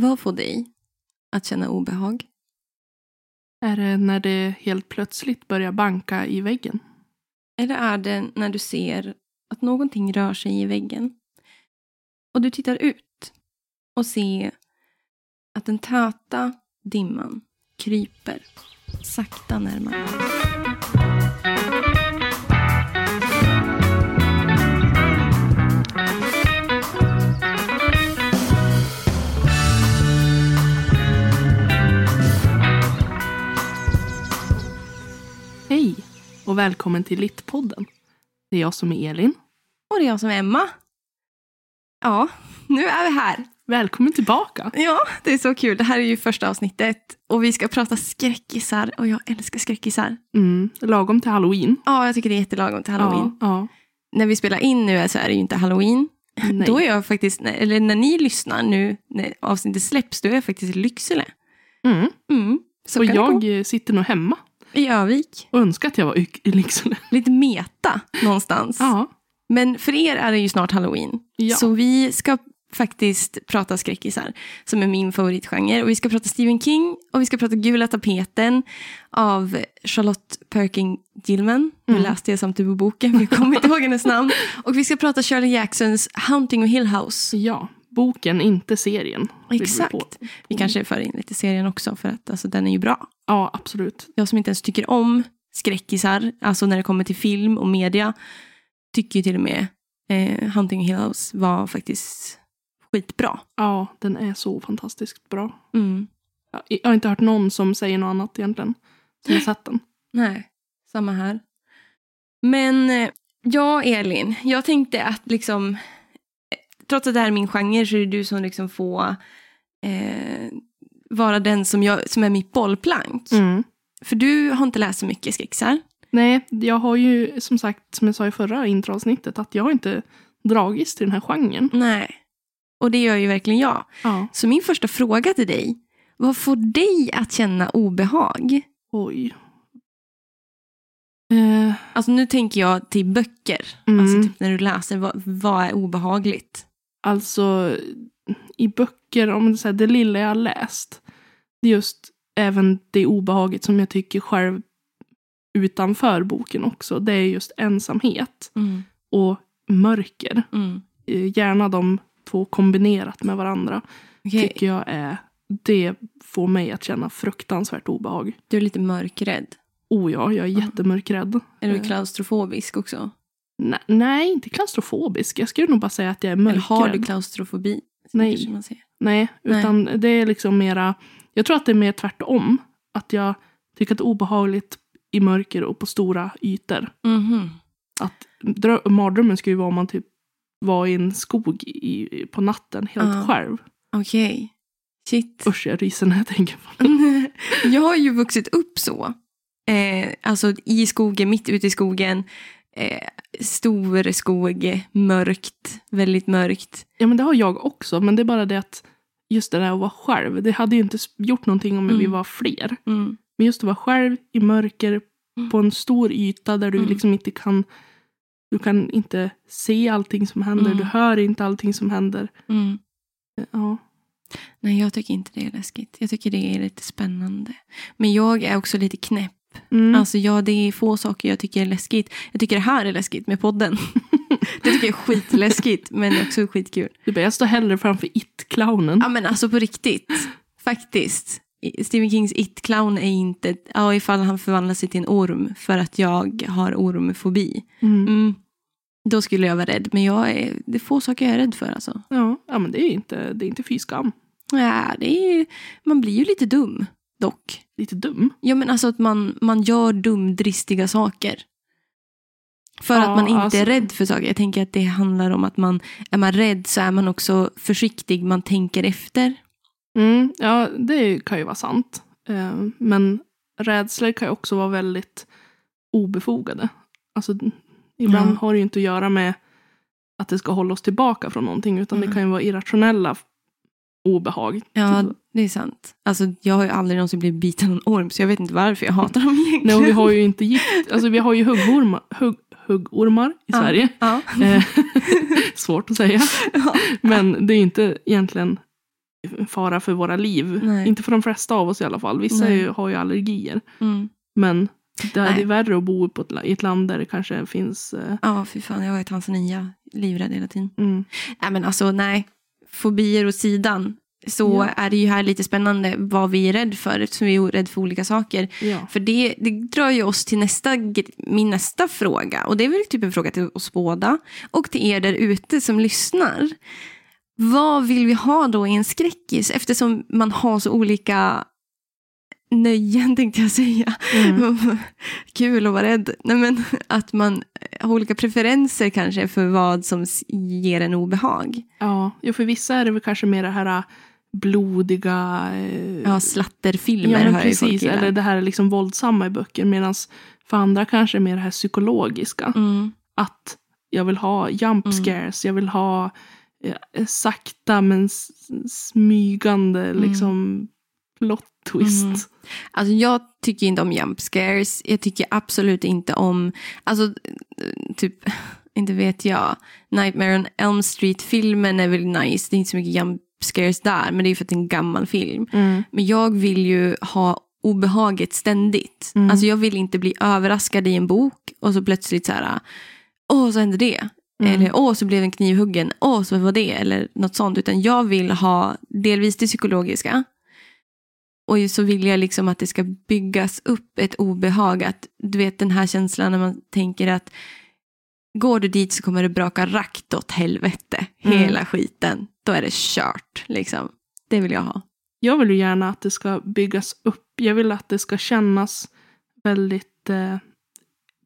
Vad får dig att känna obehag? Är det när det helt plötsligt börjar banka i väggen? Eller är det när du ser att någonting rör sig i väggen och du tittar ut och ser att den täta dimman kryper sakta närmare. Och välkommen till Littpodden. Det är jag som är Elin. Och det är jag som är Emma. Ja, nu är vi här. Välkommen tillbaka. Ja, det är så kul. Det här är ju första avsnittet och vi ska prata skräckisar och jag älskar skräckisar. Mm, lagom till halloween. Ja, jag tycker det är jättelagom till halloween. Ja, När vi spelar in nu så är det ju inte halloween. ja. Nej. Då är jag faktiskt, eller när ni lyssnar nu, när avsnittet släpps, då är jag faktiskt i Lycksele. mm. Mm, Och jag sitter nog hemma I Övik. och önskar att jag var i i Lycksele. Lite meta någonstans. Ja. Men för er är det ju snart halloween. Ja. Så vi ska faktiskt prata skräckisar, som är min favoritgenre. Och vi ska prata Stephen King och vi ska prata Gula tapeten av Charlotte Perkin Gilman. Nu Mm. läste jag samtidigt på boken, för jag kommer inte ihåg hennes namn. Och vi ska prata Shirley Jacksons Hunting of Hill House. ja, boken, inte serien. Exakt. Vi kanske för in lite serien också, för att alltså, den är ju bra. Ja, absolut. Jag som inte ens tycker om skräckisar, alltså när det kommer till film och media, tycker ju till och med eh, Hunting Hill House var faktiskt skitbra. Ja, den är så fantastiskt bra. Mm. Jag jag har inte hört någon som säger något annat egentligen. Som har sett den. Nej, samma här. Men eh, ja, Elin, jag tänkte att liksom, trots att det här är min genre så är det du som liksom får eh, vara den som, jag, som är mitt bollplank. Mm. För du har inte läst så mycket skräckisar. Nej, jag har ju som sagt, som jag sa i förra introavsnittet, att jag har inte dragits till den här genren. Nej. Och det gör ju verkligen jag. Ja. Så min första fråga till dig, vad får dig att känna obehag? Oj. Eh, Alltså nu tänker jag till böcker. Mm. Alltså typ när du läser, vad, vad är obehagligt? Alltså, i böcker, om det, så här, det lilla jag har läst, det är just även det obehaget som jag tycker själv utanför boken också. Det är just ensamhet Mm. och mörker. Mm. Eh, Gärna de två kombinerat med varandra. Okej, Tycker jag är, det får mig att känna fruktansvärt obehag. du är lite mörkrädd. Oh ja, jag är jättemörkrädd. Är du Eh, klaustrofobisk också? Nej, nej, inte klaustrofobisk. Jag skulle nog bara säga att jag är Eller mörkrädd. har du klaustrofobi? Nej. Nej, Nej. utan det är liksom mera... Jag tror att det är mer tvärtom. Att jag tycker att det är obehagligt i mörker och på stora ytor. Mhm. Att drö- mardrömmen skulle ju vara om man typ var i en skog i, på natten helt Ja. själv. Okej. Shit. Usch, jag ryser när jag tänker på det. jag har ju vuxit upp så. Eh, alltså i skogen, mitt ute i skogen. Eh, stor skog, mörkt, väldigt mörkt. Ja, men det har jag också. Men det är bara det att just det där att vara själv. Det hade ju inte gjort någonting om vi Mm. var fler. Mm. Men just att vara själv i mörker Mm. på en stor yta där du Mm. liksom inte kan du kan inte se allting som händer, Mm. du hör inte allting som händer. Mm. Ja. Nej, jag tycker inte det är läskigt. Jag tycker det är lite spännande. Men jag är också lite knäpp. Mm. Alltså ja, det är få saker jag tycker är läskigt. Jag tycker det här är läskigt med podden. det tycker jag är skitläskigt, men också skitkul. Du bara, jag står hellre framför It-clownen. Ja, men alltså på riktigt. Faktiskt. Stephen Kings It-clown är inte... Ja, ifall han förvandlar sig till en orm för att jag har ormfobi. Mm. Mm. Då skulle jag vara rädd. Men jag är, det är få saker jag är rädd för. Alltså. Ja. ja, men det är inte, det är inte fy skam. Ja, det är, man blir ju lite dum, dock. Lite dum. Ja, men alltså att man, man gör dumdristiga saker. För Ja, att man inte alltså- är rädd för saker. Jag tänker att det handlar om att man är man rädd så är man också försiktig. Man tänker efter. Mm. Ja, det kan ju vara sant. Eh, Men rädslor kan ju också vara väldigt obefogade. Alltså, ibland Ja. har det ju inte att göra med att det ska hålla oss tillbaka från någonting. Utan Mm. det kan ju vara irrationella obehag. Ja, Typ- det är sant. Alltså, jag har ju aldrig någonsin blivit biten av en orm, så jag vet inte varför jag hatar dem egentligen. Nej, och vi har ju inte gift, alltså vi har ju huggormar, hugg, huggormar i Ja. Sverige. Ja. Eh, Svårt att säga. Ja. Men det är ju inte egentligen fara för våra liv. Nej. Inte för de flesta av oss i alla fall. Vissa ju, har ju allergier. Mm. Men det är värre att bo på ett, i ett land där det kanske finns... eh, Ja, fy fan. Jag var i Tanzania, livrädd hela tiden. Mm, Nej, men alltså nej. Fobier åt sidan. Så Ja. är det ju här lite spännande vad vi är rädd för, eftersom vi är rädd för olika saker. ja. För det, det drar ju oss till nästa, min nästa fråga. Och det är väl typ en fråga till oss båda. Och till er där ute som lyssnar. Vad vill vi ha då i en skräckis? Eftersom man har så olika nöjen tänkte jag säga. Mm. Kul att vara rädd. Nej, men att man har olika preferenser kanske för vad som ger en obehag. Ja, jo, för vissa är det väl kanske mer det här äh, blodiga... eh, Ja, slatterfilmer ja, hör ju precis. gillar. Eller det här liksom våldsamma i böcker. Medan för andra kanske är mer det här psykologiska. Mm, Att jag vill ha jump Mm. scares, jag vill ha eh, sakta men smygande Mm. liksom plot twist. Mm. Alltså jag tycker inte om jump scares. Jag tycker absolut inte om, alltså typ, inte vet jag, Nightmare on Elm Street-filmen är väl nice. Det är inte så mycket jump scares där, men det är för att det är en gammal film. Mm. Men jag vill ju ha obehaget ständigt. Mm. Alltså jag vill inte bli överraskad i en bok och så plötsligt så här, åh så hände det. Mm. Eller åh så blev en kniv huggen, åh så var det, eller något sånt. Utan jag vill ha delvis det psykologiska. Och så vill jag liksom att det ska byggas upp ett obehag. Att du vet den här känslan när man tänker att går du dit så kommer det braka rakt åt helvete. Mm. Hela skiten. Då är det kört liksom. Det vill jag ha. Jag vill ju gärna att det ska byggas upp. Jag vill att det ska kännas väldigt... Eh,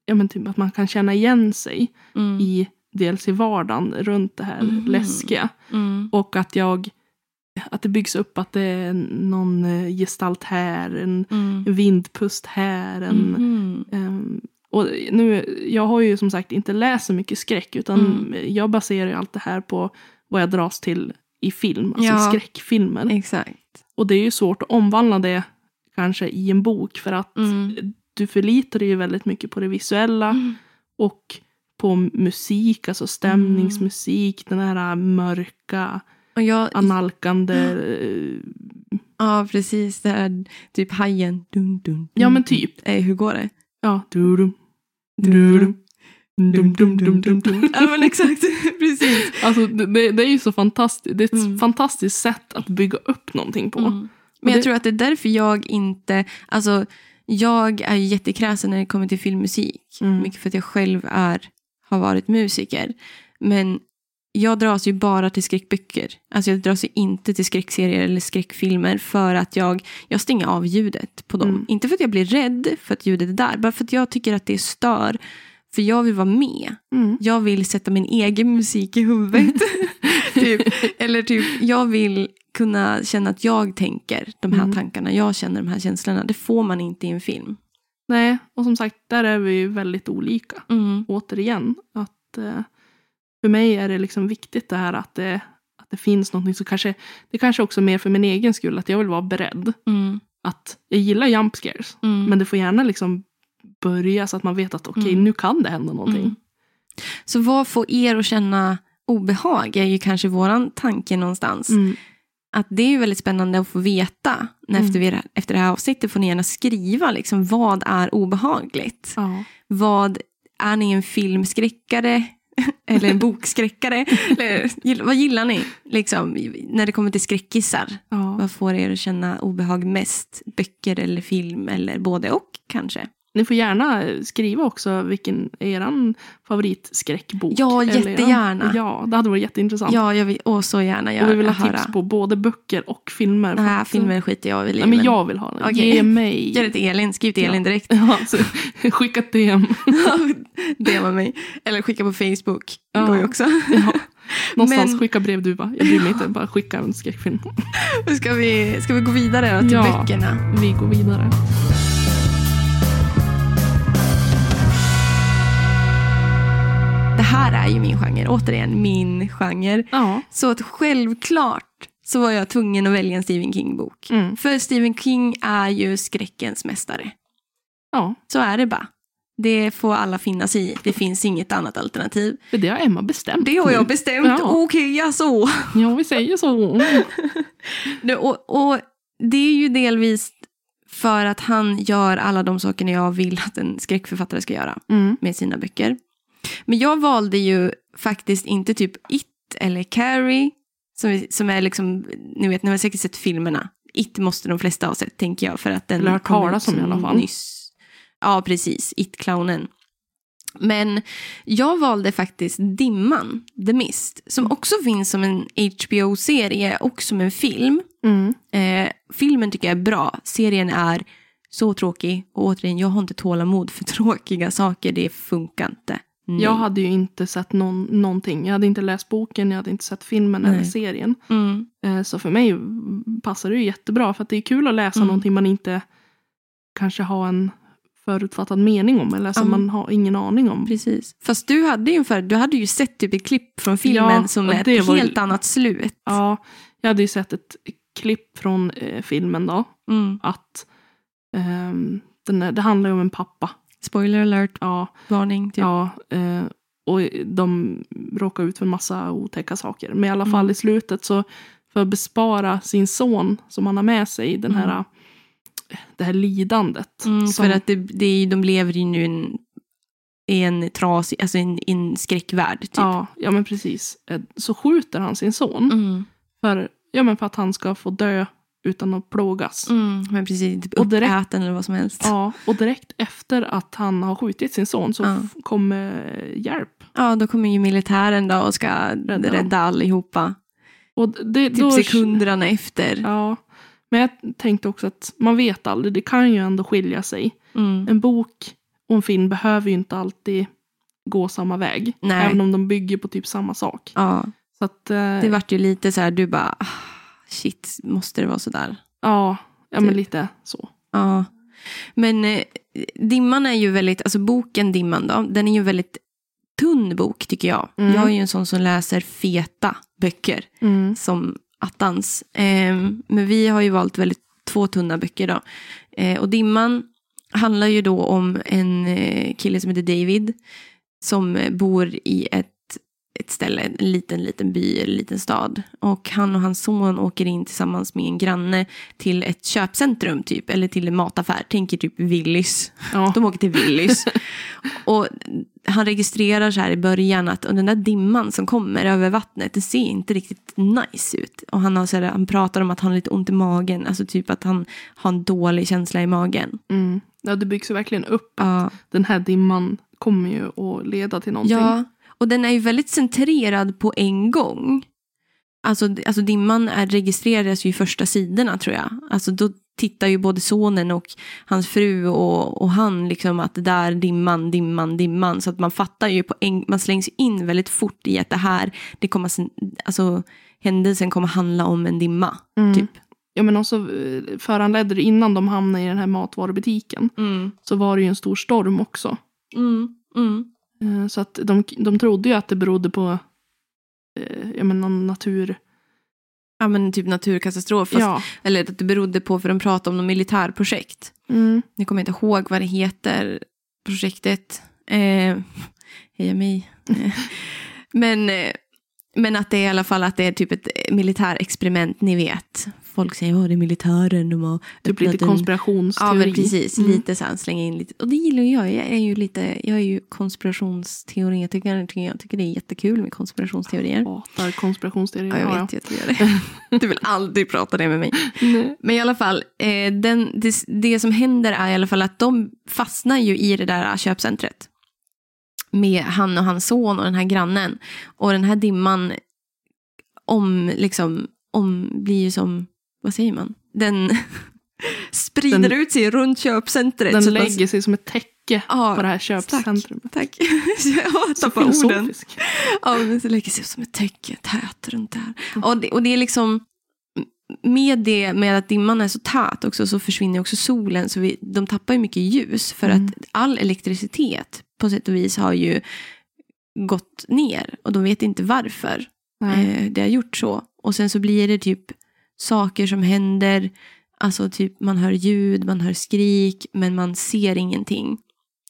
ja, men typ att man kan känna igen sig Mm. i dels i vardagen runt det här Mhm. läskiga. Mm. Och att jag att det byggs upp att det är någon eh, gestalt här, en Mm. vindpust här. En, Mhm. ehm, och nu, jag har ju som sagt inte läst så mycket skräck utan Mm. jag baserar ju allt det här på vad jag dras till i film, alltså Ja. skräckfilmer. Exakt. Och det är ju svårt att omvandla det kanske i en bok för att Mm. du förlitar dig ju väldigt mycket på det visuella Mm. och på musik, alltså stämningsmusik, den här mörka, Och jag, analkande. eh, ja, precis. Det här typ hajen. Dun, dun, Ja dun, men dun. typ. Eh, hur går det? Ja. Dudum, dudum, dum, dum, dum, dum, dum. Ja men exakt. precis. Alltså det, det är ju så fantastiskt. Det är ett Mm. fantastiskt sätt att bygga upp någonting på. Mm. Men jag det- tror att det är därför jag inte, alltså jag är jättekräsen när det kommer till filmmusik. Mm. Mycket för att jag själv är, har varit musiker. Men jag dras ju bara till skräckböcker. Alltså jag dras ju inte till skräckserier eller skräckfilmer för att jag, jag stänger av ljudet på dem. Mm. Inte för att jag blir rädd för att ljudet är där, bara för att jag tycker att det stör. För jag vill vara med. Mm. Jag vill sätta min egen musik i huvudet. typ. Eller typ, jag vill kunna känna att jag tänker de här Mm. tankarna. Jag känner de här känslorna. Det får man inte i en film. Nej, och som sagt, där är vi ju väldigt olika. Mm. Återigen, att eh, för mig är det liksom viktigt det här att det, att det finns någonting som kanske, det kanske också är mer för min egen skull, att jag vill vara beredd. Mm. Att jag gillar jump scares, Mm. men det får gärna liksom börja så att man vet att okej, Mm. nu kan det hända någonting. Mm. Så vad får er att känna obehag är ju kanske våran tanke någonstans. Mm. Att det är ju väldigt spännande att få veta. När Mm. efter, vi, efter det här avsnittet får ni gärna skriva liksom, vad är obehagligt. Ja. Vad Är ni en filmskräckare? Eller en bokskräckare? Eller, vad gillar ni liksom, när det kommer till skräckisar? Ja. Vad får er att känna obehag mest? Böcker eller film eller både och kanske? Ni får gärna skriva också vilken er favoritskräckbok. Ja, eran- jättegärna. Ja, det hade varit jätteintressant. Ja, jag vill åh, så gärna göra, och vi vill ha höra. tips på både böcker och filmer. Att- filmen skiter jag i. Nej, men jag vill ha den. Okej. Ge mig. Gör det till Elin, skriv till. Elin direkt. Ja, så, skicka DM. DMa mig. Eller skicka på Facebook. Ja. Går ju också. Ja. Någonstans Men- skicka brevduva. Jag bryr mig inte, bara skicka en skräckfilm. Ska vi, ska vi gå vidare till Ja. böckerna? Vi går vidare. Det här är ju min genre. Återigen, min genre. Ja. Så att självklart så var jag tvungen att välja en Stephen King-bok. Mm. För Stephen King är ju skräckens mästare. Ja. Så är det bara. Det får alla finna sig i. Det finns inget annat alternativ. För det har Emma bestämt. Det har jag bestämt. Ja. Okej, ja så. Ja, vi säger så. Det, och, och det är ju delvis för att han gör alla de sakerna jag vill att en skräckförfattare ska göra Mm. med sina böcker. Men jag valde ju faktiskt inte typ It eller Carrie, som, som är liksom, ni vet, ni har säkert sett filmerna. It måste de flesta ha sett, tänker jag, för att den Eller talas ut om i alla fall. Nyss. Ja, precis. It-clownen. Men jag valde faktiskt Dimman, The Mist, som Mm. också finns som en HBO-serie och som en film. Mm. Eh, filmen tycker jag är bra. Serien är så tråkig. Och återigen, jag har inte tålamod för tråkiga saker. Det funkar inte. Nej. Jag hade ju inte sett någon, någonting. Jag hade inte läst boken, jag hade inte sett filmen Nej. eller serien. Mm. Eh, Så för mig passar det ju jättebra. För att det är kul att läsa Mm. någonting man inte kanske har en förutfattad mening om. Eller som Ja. man har ingen aning om. Precis. Fast du hade ju, för, du hade ju sett typ ett klipp från filmen Ja, som är ett var helt annat slut. Ja, jag hade ju sett ett klipp från eh, filmen då. Mm. Att ehm, den det handlar ju om en pappa. Spoiler alert, Ja, varning. Typ. ja eh, och de råkar ut för en massa otäcka saker. Men i alla fall Mm. i slutet så för att bespara sin son som han har med sig den här, Mm. det här lidandet. Mm, som, För att det, det, är de lever ju nu en, i en trasig, alltså en, en skräckvärld. Typ. ja, ja, men precis. Eh, Så skjuter han sin son Mm. för, ja, men för att han ska få dö utan att plågas. Mm. Men precis, typ Och direkt- uppäten eller vad som helst. Ja, och direkt efter att han har skjutit sin son så Ja. kommer hjälp. Ja, då kommer ju militären då och ska rädda, Rädda. allihopa. Och det, Typ då, sekunderna efter. Ja, men jag tänkte också att man vet aldrig, det kan ju ändå skilja sig. Mm. En bok och en film behöver ju inte alltid gå samma väg. Nej. Även om de bygger på typ samma sak. Ja, Så att, eh, det vart ju lite så här, du bara, ah, shit, måste det vara så där? ja, ja, men Typ. lite så. Ja. Men eh, Dimman är ju väldigt, alltså boken Dimman då, den är ju väldigt tunn bok tycker jag. Mm. Jag är ju en sån som läser feta böcker Mm. som attans. Eh, men vi har ju valt väldigt två tunna böcker då. Eh, och Dimman handlar ju då om en eh, kille som heter David som eh, bor i ett, ett ställe, en liten, liten by eller liten stad. Och han och hans son åker in tillsammans med en granne till ett köpcentrum typ, eller till en mataffär. Tänker typ Willys. Ja. De åker till Willys. och han registrerar så här i början att och den där dimman som kommer över vattnet, det ser inte riktigt nice ut. Och han, har så här, han pratar om att han har lite ont i magen, alltså typ att han har en dålig känsla i magen. Mm. ja, det byggs ju verkligen upp. Ja. Den här dimman kommer ju att leda till någonting. Ja, och den är ju väldigt centrerad på en gång. Alltså, alltså dimman är, registreras ju i första sidorna tror jag. Alltså då tittar ju både sonen och hans fru och, och han liksom att det där dimman, dimman, dimman. Så att man fattar ju på en, man slängs in väldigt fort i att det här, det kommer, alltså händelsen kommer handla om en dimma. Mm. Typ. Ja, men också eh, föranledde det innan de hamnade i den här matvarubutiken. Mm. Så var det ju en stor storm också. Mm. Eh, Så att de, de trodde ju att det berodde på eh, jag menar, någon natur... Ja men typ naturkatastrof. Fast, ja. Eller att det berodde på, för de pratade om något militärprojekt. Mm. Nu kommer jag inte ihåg vad det heter, projektet. Eh, heja mig. Men, eh, men att det är i alla fall att det är typ ett militärexperiment, ni vet. Folk säger att det är militären, de har Typ lite en- konspirationsteori. Ja, men precis. Mm. Lite så slänga in lite. Och det gillar jag. Jag är ju lite, jag är ju konspirationsteoretiker. tycker Jag tycker det är jättekul med konspirationsteorier. Hatar konspirationsteorier. Ja, jag vet ju att du gör det. Du vill aldrig prata det med mig. Nej. Men i alla fall, eh, den, det, det som händer är i alla fall att de fastnar ju i det där köpcentret. Med han och hans son och den här grannen. Och den här dimman om, liksom, om, blir ju som, vad säger man? Den sprider Den- ut sig runt köpcentret. Den så att man- lägger sig som ett täcke Ja, på det här köpcentrumet. Tack. jag Så tappar orden. Ja, men det lägger sig som ett täcke tät runt där. Och det, och det är liksom, med det, med att dimman är så tät också så försvinner också solen. Så vi, de tappar ju mycket ljus. För Mm. att all elektricitet på sätt och vis har ju gått ner. Och de vet inte varför eh, det har gjort så. Och sen så blir det typ saker som händer. Alltså typ man hör ljud, man hör skrik, men man ser ingenting.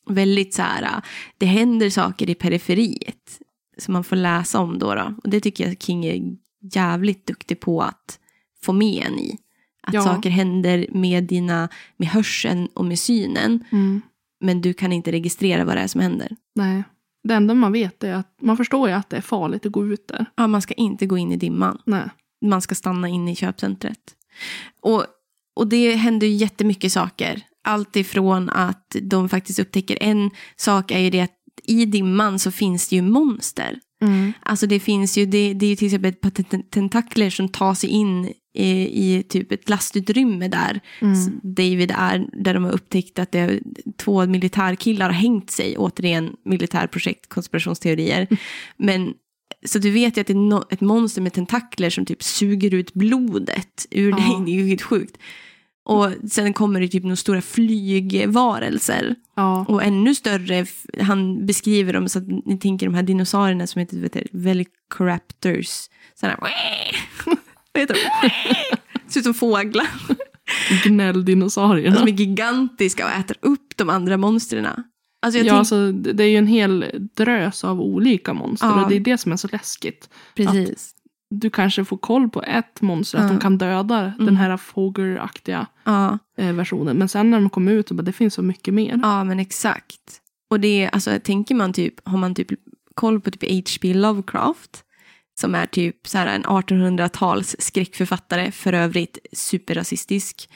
väldigt så här, det händer saker i periferiet som man får läsa om då. då. Och det tycker jag King är jävligt duktig på att få med en i. Att Ja. saker händer med, dina, med hörseln och med synen. Mm. Men du kan inte registrera vad det är som händer. Nej. Det enda man vet är att man förstår ju att det är farligt att gå ut där. Ja, man ska inte gå in i dimman. Nej. Man ska stanna inne i köpcentret. Och, och det händer ju jättemycket saker. Allt ifrån att de faktiskt upptäcker en sak är ju det att i dimman så finns det ju monster. Mm. Alltså det finns ju, det, det är ju till exempel tentakler som tar sig in i, i typ ett lastutrymme där Mm. David är, där de har upptäckt att det är två militärkillar har hängt sig, återigen militärprojekt, konspirationsteorier. Men så du vet ju att det är no, ett monster med tentakler som typ suger ut blodet ur Ja. dig, det är ju helt sjukt. Och sen kommer det typ några stora flygvarelser. Ja. Och ännu större, han beskriver dem så att ni tänker de här dinosaurierna som heter vet Velociraptors. Sådana vad heter de? Ser ut som fåglar. Gnälldinosaurierna. Som är gigantiska och äter upp de andra monstren. Alltså ja, tänk, alltså, det är ju en hel drös av olika monster Ja. och det är det som är så läskigt. precis. Du kanske får koll på ett monster, att Ja. de kan döda Mm. den här fågelaktiga Ja, eh, versionen. Men sen när de kommer ut så bara, det finns så mycket mer. ja, men exakt. Och det är, alltså tänker man typ, har man typ koll på typ H.P. Lovecraft, som är typ så här en 1800-tals skräckförfattare, för övrigt superrasistisk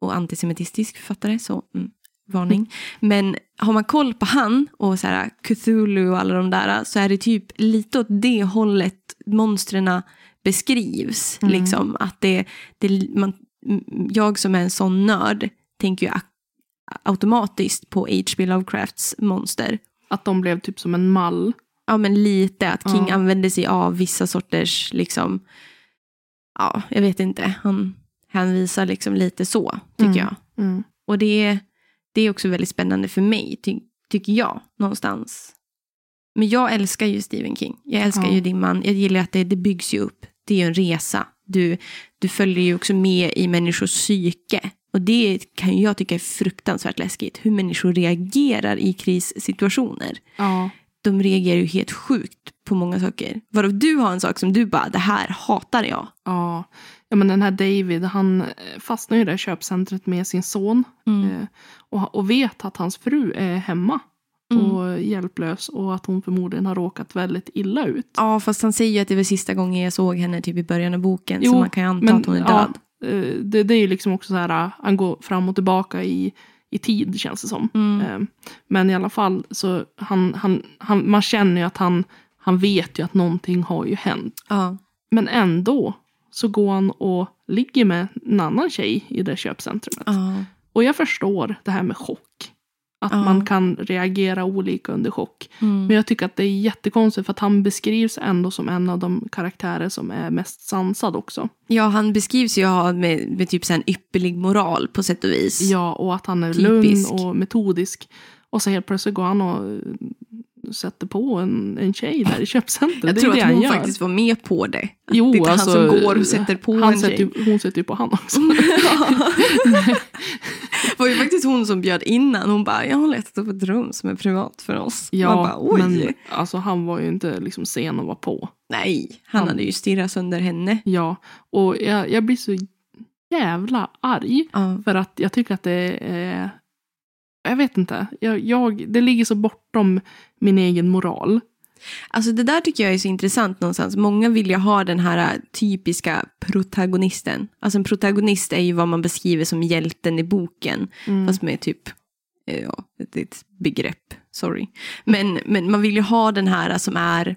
och antisemitistisk författare, så mm, varning. Men har man koll på han och så här Cthulhu och alla de där, så är det typ lite åt det hållet monstren beskrivs. Mm. Liksom, att det, det, man, jag som är en sån nörd tänker ju automatiskt på H.P. Lovecrafts monster. Att de blev typ som en mall. Ja, men lite att King Ja. använde sig av vissa sorters, liksom, ja, jag vet inte, han hänvisar liksom lite så, tycker Mm. jag. Mm. Och det, det är också väldigt spännande för mig, ty, tycker jag, någonstans. Men jag älskar ju Stephen King. Jag älskar Ja. ju Dimman. Jag gillar att det, det byggs ju upp. Det är ju en resa. Du, du följer ju också med i människors psyke. Och det kan jag tycka är fruktansvärt läskigt. Hur människor reagerar i krissituationer. Ja. De reagerar ju helt sjukt på många saker. Varav du har en sak som du bara, det här hatar jag. Ja. Ja, men den här David, han eh, fastnar ju i det här köpcentret med sin son. Eh, och, och vet att hans fru är hemma. Mm. Och hjälplös. Och att hon förmodligen har råkat väldigt illa ut. Ja, fast han säger ju att det var sista gången jag såg henne typ i början av boken. Jo, så man kan ju anta att hon är död. Ja, eh, det, det är ju liksom också så här, han går fram och tillbaka i, i tid känns det som. Mm. Men i alla fall, så han, han, han, man känner ju att han, han vet ju att någonting har ju hänt. Ja. Men ändå så går han och ligger med en annan tjej i det köpcentrumet. Ja. Och jag förstår det här med chock. Att Ja. man kan reagera olika under chock. Mm. Men jag tycker att det är jättekonstigt för att han beskrivs ändå som en av de karaktärer som är mest sansad också. Ja, han beskrivs ju ha med, med typ en ypperlig moral på sätt och vis. Ja, och att han är Typisk. lugn och metodisk. Och så helt plötsligt går han och sätter på en, en tjej där i köpcentret. jag det tror det att hon gör. faktiskt var med på det. Jo, det är inte alltså, han som går och sätter på en sätter tjej. Hon sätter ju på han också. det var ju faktiskt hon som bjöd innan. Hon bara, jag har letat upp ett rum som är privat för oss. Man Ja, bara, oj. men alltså, han var ju inte liksom sen att vara på. Nej, han Han- hade ju stirrat sönder henne. Ja, och jag, jag blir så jävla arg. Ja. För att jag tycker att det är... Jag vet inte. Jag, jag, det ligger så bortom min egen moral. Alltså det där tycker jag är så intressant någonstans. Många vill ju ha den här äh, typiska protagonisten. Alltså en protagonist är ju vad man beskriver som hjälten i boken. Mm. Fast med typ, eh, ja, är ett begrepp, sorry. Men, men man vill ju ha den här som är,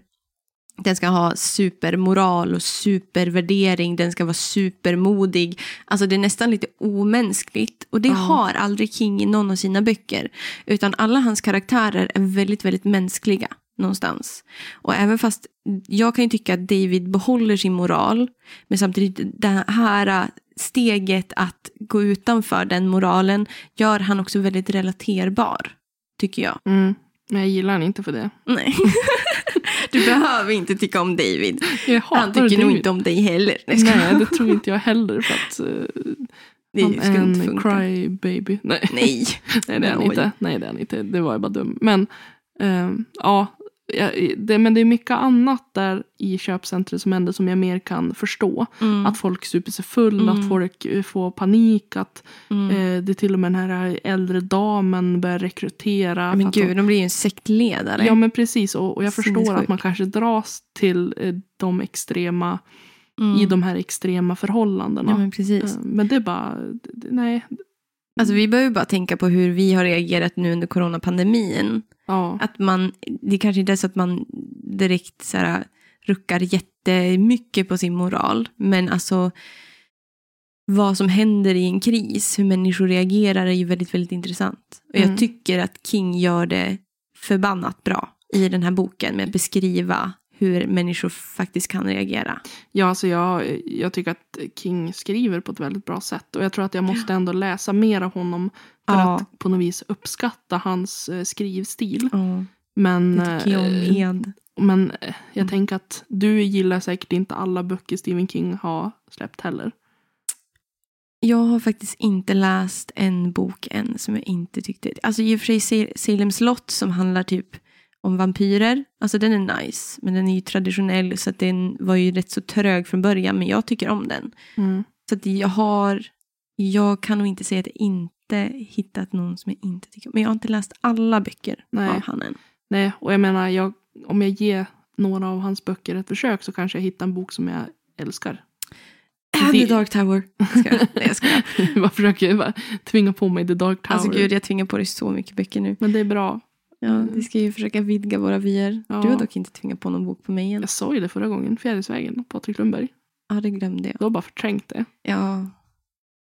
den ska ha supermoral och supervärdering, den ska vara supermodig. Alltså det är nästan lite omänskligt. Och det Ja. har aldrig King i någon av sina böcker. Utan alla hans karaktärer är väldigt, väldigt mänskliga någonstans. Och även fast jag kan ju tycka att David behåller sin moral, men samtidigt det här steget att gå utanför den moralen gör han också väldigt relaterbar, tycker jag. Mm. Men jag gillar han inte för det. Nej. Du behöver inte tycka om David. Jag Han tycker nog David. inte om dig heller. Nej, jag det tror inte jag heller. För att, eh, Det Han är en funka. cry baby. Nej. Nej. Nej, det är han inte. Nej, det är han inte. Det var ju bara dum. Men ja, ja, det, men det är mycket annat där i köpcentret som händer som jag mer kan förstå. Mm. Att folk super sig full, Mm. att folk eh, får panik, att Mm. eh, det är till och med den här äldre damen börjar rekrytera. men gud, de, de blir ju en sektledare. Ja men precis, och, och jag förstår att man kanske dras till eh, de extrema, Mm. i de här extrema förhållandena. Ja, men precis. Eh, men det är bara, nej. Alltså, vi behöver bara tänka på hur vi har reagerat nu under coronapandemin. Ja. Att man, det kanske inte är så att man direkt så här, ruckar jättemycket på sin moral. Men alltså vad som händer i en kris, hur människor reagerar är ju väldigt, väldigt intressant. Och Mm. jag tycker att King gör det förbannat bra i den här boken med att beskriva hur människor faktiskt kan reagera. Ja, alltså jag, jag tycker att King skriver på ett väldigt bra sätt. Och jag tror att jag måste ändå läsa mer av honom för Ja. att på något vis uppskatta hans eh, skrivstil. Ja, Men, jag eh, med. men eh, jag Mm. tänker att du gillar säkert inte alla böcker Stephen King har släppt heller. Jag har faktiskt inte läst en bok än som jag inte tyckte... Alltså i och för sig Sa- Salems lott som handlar typ om vampyrer. Alltså den är nice. Men den är ju traditionell så att den var ju rätt så trög från början. Men jag tycker om den. Mm. Så att jag har... Jag kan nog inte säga att jag inte hittat någon som jag inte tycker om. Men jag har inte läst alla böcker Nej. av han än. Nej, och jag menar, jag, om jag ger några av hans böcker ett försök så kanske jag hittar en bok som jag älskar. The Dark Tower. Jag skojar. Nej, jag skojar. jag försöker bara tvinga på mig The Dark Tower. Alltså gud, jag tvingar på dig så mycket böcker nu. Men det är bra. Ja, vi ska ju försöka vidga våra vyer. Ja. Du har dock inte tvingat på någon bok på mig än. Jag sa ju det förra gången, Fjärilsvägen, Patrik Lundberg. Ja, det glömde jag. Du har bara förträngt det. Ja,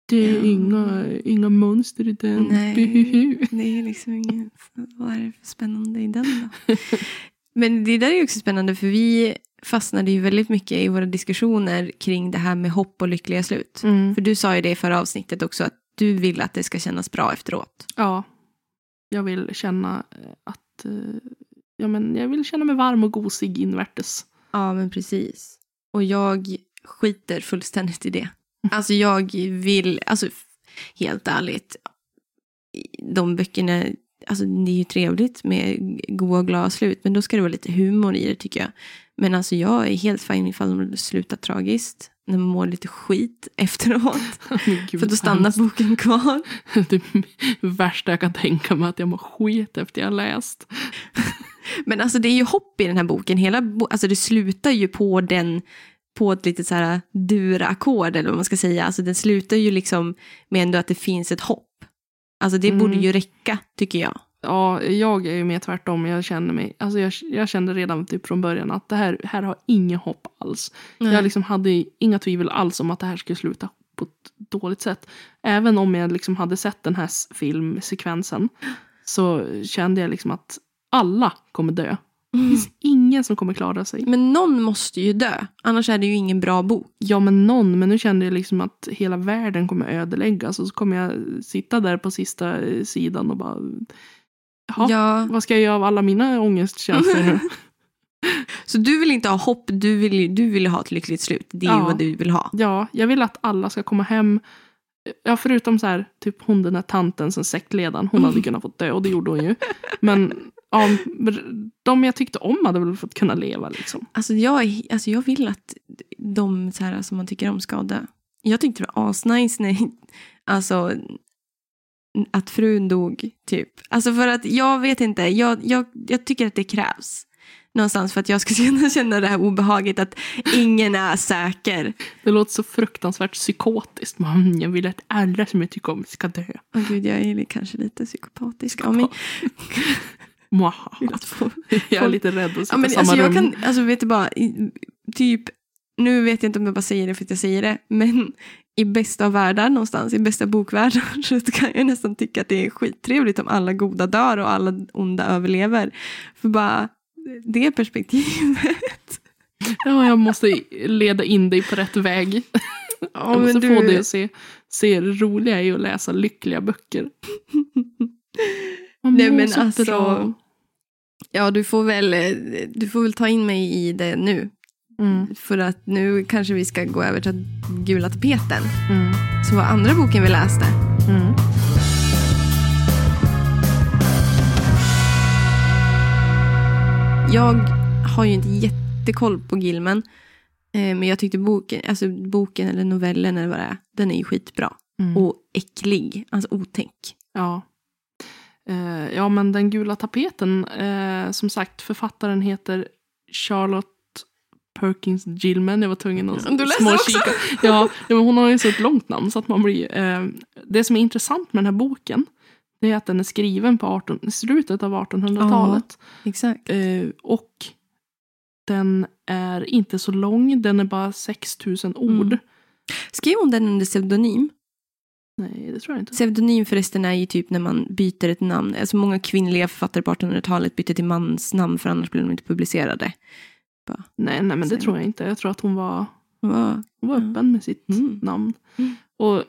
Det är Ja. inga, inga monster i den. Nej. Det är liksom inget... Vad är det för spännande i den då? Men det där är ju också spännande för vi fastnade ju väldigt mycket i våra diskussioner kring det här med hopp och lyckliga slut. Mm. För du sa ju det i förra avsnittet också att du vill att det ska kännas bra efteråt. Ja. Jag vill känna eh, att... eh, Ja, men jag vill känna mig varm och gosig invärtes. Ja, men precis. Och jag skiter fullständigt i det. Alltså jag vill, alltså helt ärligt, de böckerna, alltså det är ju trevligt med goa och glada slut, men då ska det vara lite humor i det tycker jag. Men alltså jag är helt fine ifall de slutar tragiskt, när man mår lite skit efteråt. Gud, För då stannar hemskt. boken kvar. Det värsta jag kan tänka mig att jag mår skit efter jag har läst. Men alltså det är ju hopp i den här boken. Hela alltså det slutar ju på den på ett lite så här dura-ackord eller vad man ska säga. Alltså den slutar ju liksom med ändå att det finns ett hopp. Alltså det Mm. borde ju räcka tycker jag. Ja, jag är ju mer tvärtom. Jag känner mig, alltså jag, jag kände redan typ från början att det här, här har inget hopp alls. Jag liksom hade inga tvivel alls om att det här skulle sluta på ett dåligt sätt. Även om jag liksom hade sett den här filmsekvensen så kände jag liksom att alla kommer dö. Det Mm. finns ingen som kommer klara sig. Men någon måste ju dö, annars är det ju ingen bra bok. Ja, men någon. Men nu kände jag liksom att hela världen kommer ödeläggas. Och så kommer jag sitta där på sista eh, sidan och bara... Jaha, Ja, vad ska jag göra av alla mina ångestkänslor nu? så du vill inte ha hopp, du vill, du vill ha ett lyckligt slut. Det är Ja. vad du vill ha. Ja, jag vill att alla ska komma hem. Ja, förutom så här, typ hon den här tanten som sektledaren. Hon hade kunnat fått dö och det gjorde hon ju. Men ja, de jag tyckte om hade väl fått kunna leva liksom. Alltså jag, alltså jag vill att de så här, som man tycker om ska dö. Jag tyckte det var asnice när alltså, att frun dog. typ. Alltså för att jag vet inte, jag, jag, jag tycker att det krävs. Någonstans för att jag ska känna, känna det här obehaget att ingen är säker. Det låter så fruktansvärt psykotiskt. Man, jag vill att alla som jag tycker om ska dö. Åh gud, jag är kanske lite psykopatisk av mig. Jag är lite rädd att sitta Ja, men i samma alltså, jag rum. kan, alltså vet du bara, typ, nu vet jag inte om jag bara säger det för att jag säger det, men i bästa av världar någonstans, i bästa bokvärldar, så kan jag nästan tycka att det är skittrevligt om alla goda dör och alla onda överlever. För bara det perspektivet. Ja, jag måste leda in dig på rätt väg. Ja, jag måste men få du- dig att se, se det roliga i att läsa lyckliga böcker. Man Nej, men så alltså- bra. Ja, du får, väl, du får väl ta in mig i det nu. Mm. För att nu kanske vi ska gå över till gula tapeten. Mm. Som var andra boken vi läste. Mm. Jag har ju inte jättekoll på Gilman. Eh, men jag tyckte boken, alltså boken eller novellen eller vad det är, den är ju skitbra. Mm. Och äcklig, alltså otäck. Ja. Eh, ja, men den gula tapeten, eh, som sagt, författaren heter Charlotte Perkins Gilman. Jag var tvungen att Du läser också? Ja, ja, men hon har ju så ett långt namn så att man blir... Eh, det som är intressant med den här boken, det är att den är skriven på 18, i slutet av 1800-talet. Exakt. Eh, och den är inte så lång, den är bara 6000 ord. Mm. Skrev hon den under pseudonym? Nej, det tror jag inte. Pseudonym förresten är ju typ när man byter ett namn. Alltså många kvinnliga författare på 1800-talet bytte till mansnamn för annars blev de inte publicerade. Nej, nej, men det tror jag inte. Jag tror att hon var Va? Hon var Ja. öppen med sitt Mm. namn. Mm. Och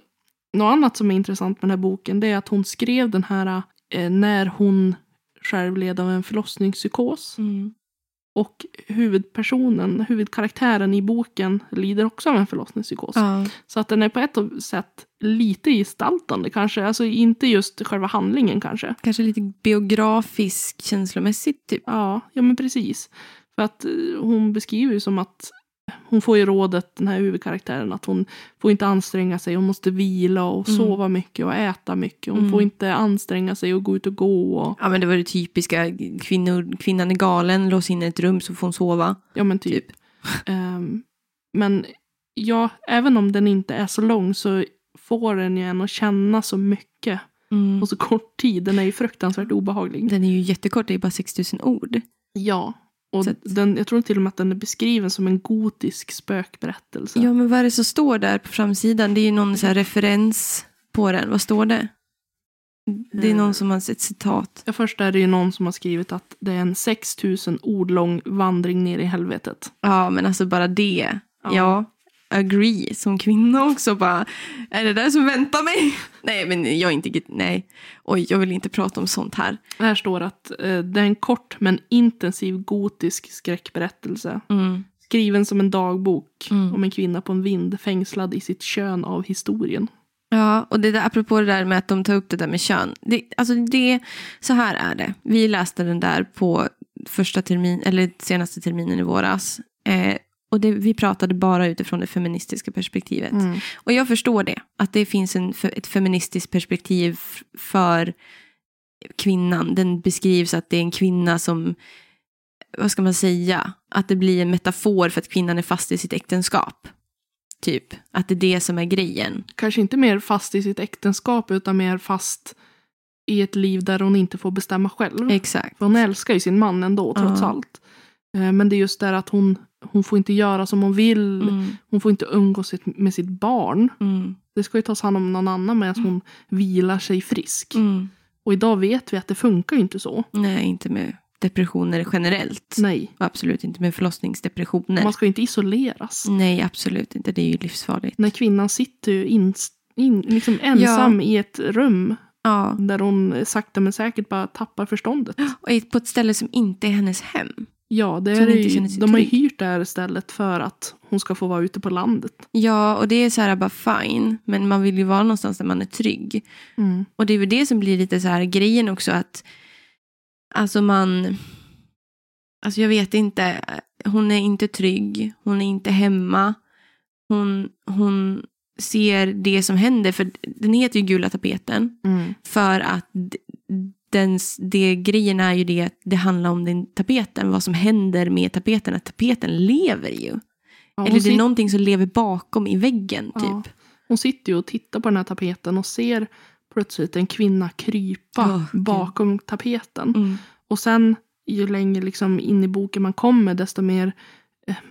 något annat som är intressant med den här boken det är att hon skrev den här eh, när hon själv led av en förlossningspsykos. Mm. Och huvudpersonen, huvudkaraktären i boken lider också av en förlossningspsykos. Ja. Så att den är på ett sätt lite gestaltande kanske. Alltså inte just själva handlingen kanske. Kanske lite biografisk känslomässigt typ. Ja, ja men precis. För att eh, hon beskriver ju som att hon får ju rådet, den här huvudkaraktären, att hon får inte anstränga sig. Hon måste vila och Mm. sova mycket och äta mycket. Hon Mm. får inte anstränga sig och gå ut och gå. Och, Ja men det var det typiska, kvinnor, kvinnan är galen, lås in i ett rum så får hon sova. ja men typ. Typ. Ehm, men ja, även om den inte är så lång så får den ju en att känna så mycket Mm. på så kort tid. Den är ju fruktansvärt obehaglig. Den är ju jättekort, det är bara 6000 ord. Ja. Och att- den, jag tror till och med att den är beskriven som en gotisk spökberättelse. Ja men vad är det som står där på framsidan? Det är ju någon så referens på den. Vad står det? Det är någon som har ett citat. Ja, först är det ju någon som har skrivit att det är en 6000 ord lång vandring ner i helvetet. Ja men alltså bara det. Ja. Ja. Agree. Som kvinna också bara. Är det där som väntar mig? Nej men jag är inte, nej. Oj jag vill inte prata om sånt här. Här står att eh, det är en kort men intensiv gotisk skräckberättelse. Mm. Skriven som en dagbok Mm. om en kvinna på en vind fängslad i sitt kön av historien. Ja, och det där, apropå det där med att de tar upp det där med kön. Det, alltså det, så här är det. Vi läste den där på första termin, eller senaste terminen i våras. Eh, och det, vi pratade bara utifrån det feministiska perspektivet. Och jag förstår det. Att det finns en, ett feministiskt perspektiv för kvinnan. Den beskrivs att det är en kvinna som, vad ska man säga, att det blir en metafor för att kvinnan är fast i sitt äktenskap. Typ, att det är det som är grejen. Kanske inte mer fast i sitt äktenskap utan mer fast i ett liv där hon inte får bestämma själv. Exakt. För hon älskar ju sin man ändå trots Ja. allt. Eh, Men det är just där att hon, hon får inte göra som hon vill. Mm, Hon får inte umgås med sitt barn. mm, Det ska ju tas hand om någon annan medan hon vilar sig frisk. mm. Och idag vet vi att det funkar ju inte så. Nej, inte med depressioner generellt. Nej, Och absolut inte med förlossningsdepressioner. man ska ju inte isoleras. Nej, absolut inte. Det är ju livsfarligt. När kvinnan sitter ju in, in, liksom ensam i ett rum Ja, där hon sakta men säkert bara tappar förståndet. och på ett ställe som inte är hennes hem. Ja, det är inte ju, de har ju hyrt det här stället för att hon ska få vara ute på landet. Ja, och det är så här bara fine. Men man vill ju vara någonstans där man är trygg. Mm. Och det är väl det som blir lite så här grejen också att alltså man alltså jag vet inte hon är inte trygg, hon är inte hemma. Hon, hon ser det som händer för den heter ju gula tapeten Mm. för att dens, det grejen är ju det att det handlar om den tapeten, vad som händer med tapeten, att tapeten lever ju. Ja, Eller det är sit- någonting som lever bakom i väggen Ja. typ. hon sitter ju och tittar på den här tapeten och ser plötsligt en kvinna krypa Gud. bakom tapeten. Mm. Och sen ju längre liksom in i boken man kommer desto mer,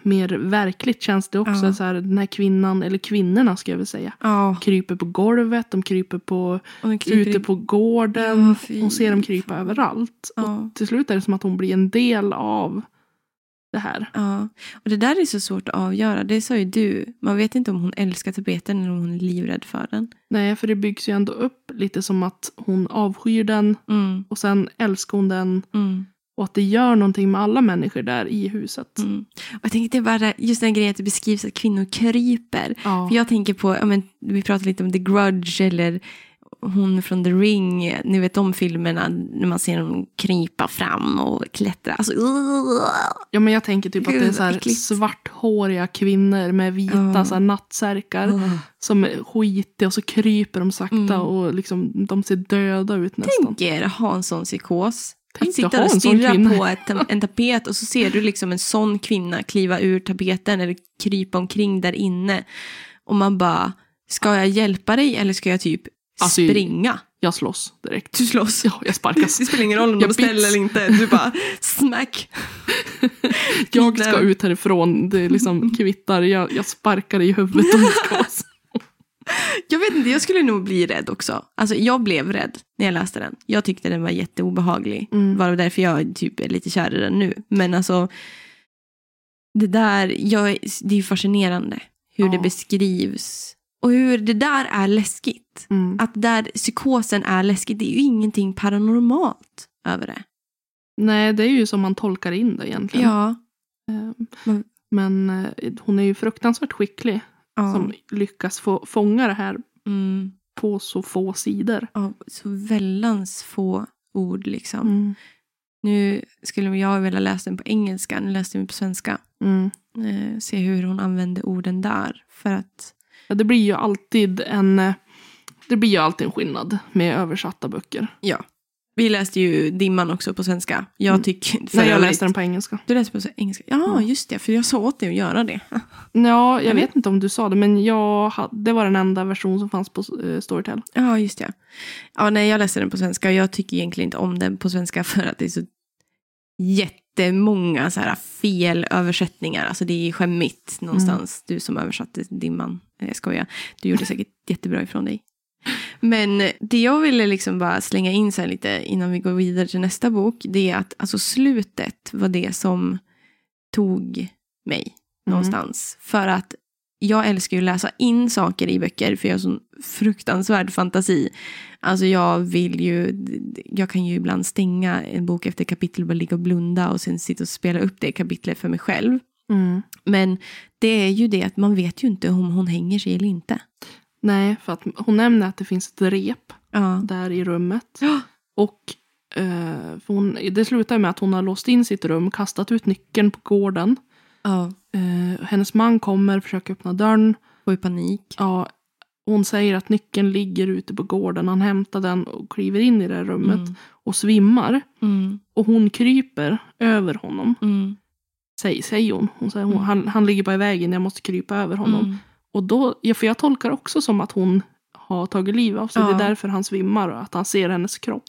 mer verkligt känns det också. Ja. Så här, den här kvinnan, eller kvinnorna ska jag väl säga, Ja, kryper på golvet, de kryper på, den kryper ute på gården. Ja, hon ser dem krypa fan. överallt. Och till slut är det som att hon blir en del av det här. Ja, och det där är så svårt att avgöra. Det sa ju du. Man vet inte om hon älskar tapeten eller om hon är livrädd för den. Nej, för det byggs ju ändå upp lite som att hon avskyr den Mm, och sen älskar hon den mm, Och att det gör någonting med alla människor där i huset. Mm. Och jag tänkte bara, just den grejen att det beskrivs att kvinnor kryper. Ja. För jag tänker på, ja, men, vi pratade lite om The Grudge eller hon från The Ring. Ni vet de filmerna när man ser dem krypa fram och klättra. Alltså, uh, ja, men jag tänker typ att det är så här svarthåriga kvinnor med vita Ja. så här, nattsärkar. uh. Som är skitiga och så kryper de sakta Mm. och liksom, de ser döda ut nästan. Tänk er ha en sån psykos. Tänk att sitta och stirra på ett, en tapet och så ser du liksom en sån kvinna kliva ur tapeten eller krypa omkring där inne. Och man bara, ska jag hjälpa dig eller ska jag typ Alltså, springa? Jag slåss direkt. Du slåss. Ja, jag sparkas. Det spelar ingen roll om Jag de ställer bits. eller inte. Du bara smack. Jag ska ut härifrån. Det är liksom kvittar. Jag, jag sparkar i huvudet om det ska. Jag vet inte, jag skulle nog bli rädd också. Alltså jag blev rädd när jag läste den. Jag tyckte den var jätteobehaglig. Mm. Var det därför jag typ är lite kär i den nu. Men alltså, det där, jag, det är fascinerande hur Ja. det beskrivs. Och hur det där är läskigt. Mm. Att där psykosen är läskigt, det är ju ingenting paranormalt över det. Nej, det är ju som man tolkar in det egentligen. Ja. Eh, Men- Men eh, hon är ju fruktansvärt skicklig ja. som lyckas få fånga det här Mm. på så få sidor. ja så väldans få ord liksom. Mm. Nu skulle jag vilja läsa den på engelska, nu läste jag den på svenska. Mm. Eh, se hur hon använde orden där. För att, Ja, det blir ju alltid en eh, det blir ju alltid en skillnad med översatta böcker. ja. Vi läste ju Dimman också på svenska. Jag Mm. tycker... för Nej, jag läste den på engelska. Du läste på engelska? Ja, Ja. just det. För jag sa åt dig att göra det. Ja, jag vet inte om du sa det, men jag hade, det var den enda version som fanns på uh, Storytel. Ja, just det. Ja, nej, jag läste den på svenska. Jag tycker egentligen inte om den på svenska för att det är så jättemånga så här felöversättningar. Alltså det är skämmigt någonstans. Du som översatte Dimman. Jag skojar. Du gjorde säkert jättebra ifrån dig. Men det jag ville liksom bara slänga in så lite innan vi går vidare till nästa bok. Det är att alltså slutet var det som tog mig någonstans. För att jag älskar ju att läsa in saker i böcker för jag har sån fruktansvärd fantasi. Alltså jag vill ju, jag kan ju ibland stänga en bok efter kapitel och bara ligga och blunda och sen sitta och spela upp det kapitlet för mig själv. Mm. Men det är ju det att man vet ju inte om hon hänger sig eller inte. Nej, för att hon nämner att det finns ett rep Ja. där i rummet. Ja. Och eh, hon, det slutar med att hon har låst in sitt rum, kastat ut nyckeln på gården. Ja. Eh, hennes man kommer, försöker öppna dörren. Får ju panik. Ja, hon säger att nyckeln ligger ute på gården. Han hämtar den och kliver in i det här rummet Mm. och svimmar. Mm. Och hon kryper över honom. Mm. Säger, säger hon. hon, säger, hon Mm. han, han ligger bara i vägen, jag måste krypa över honom. Och då, ja, för jag tolkar också som att hon har tagit liv av sig. Ja. Det är därför han svimmar och att han ser hennes kropp.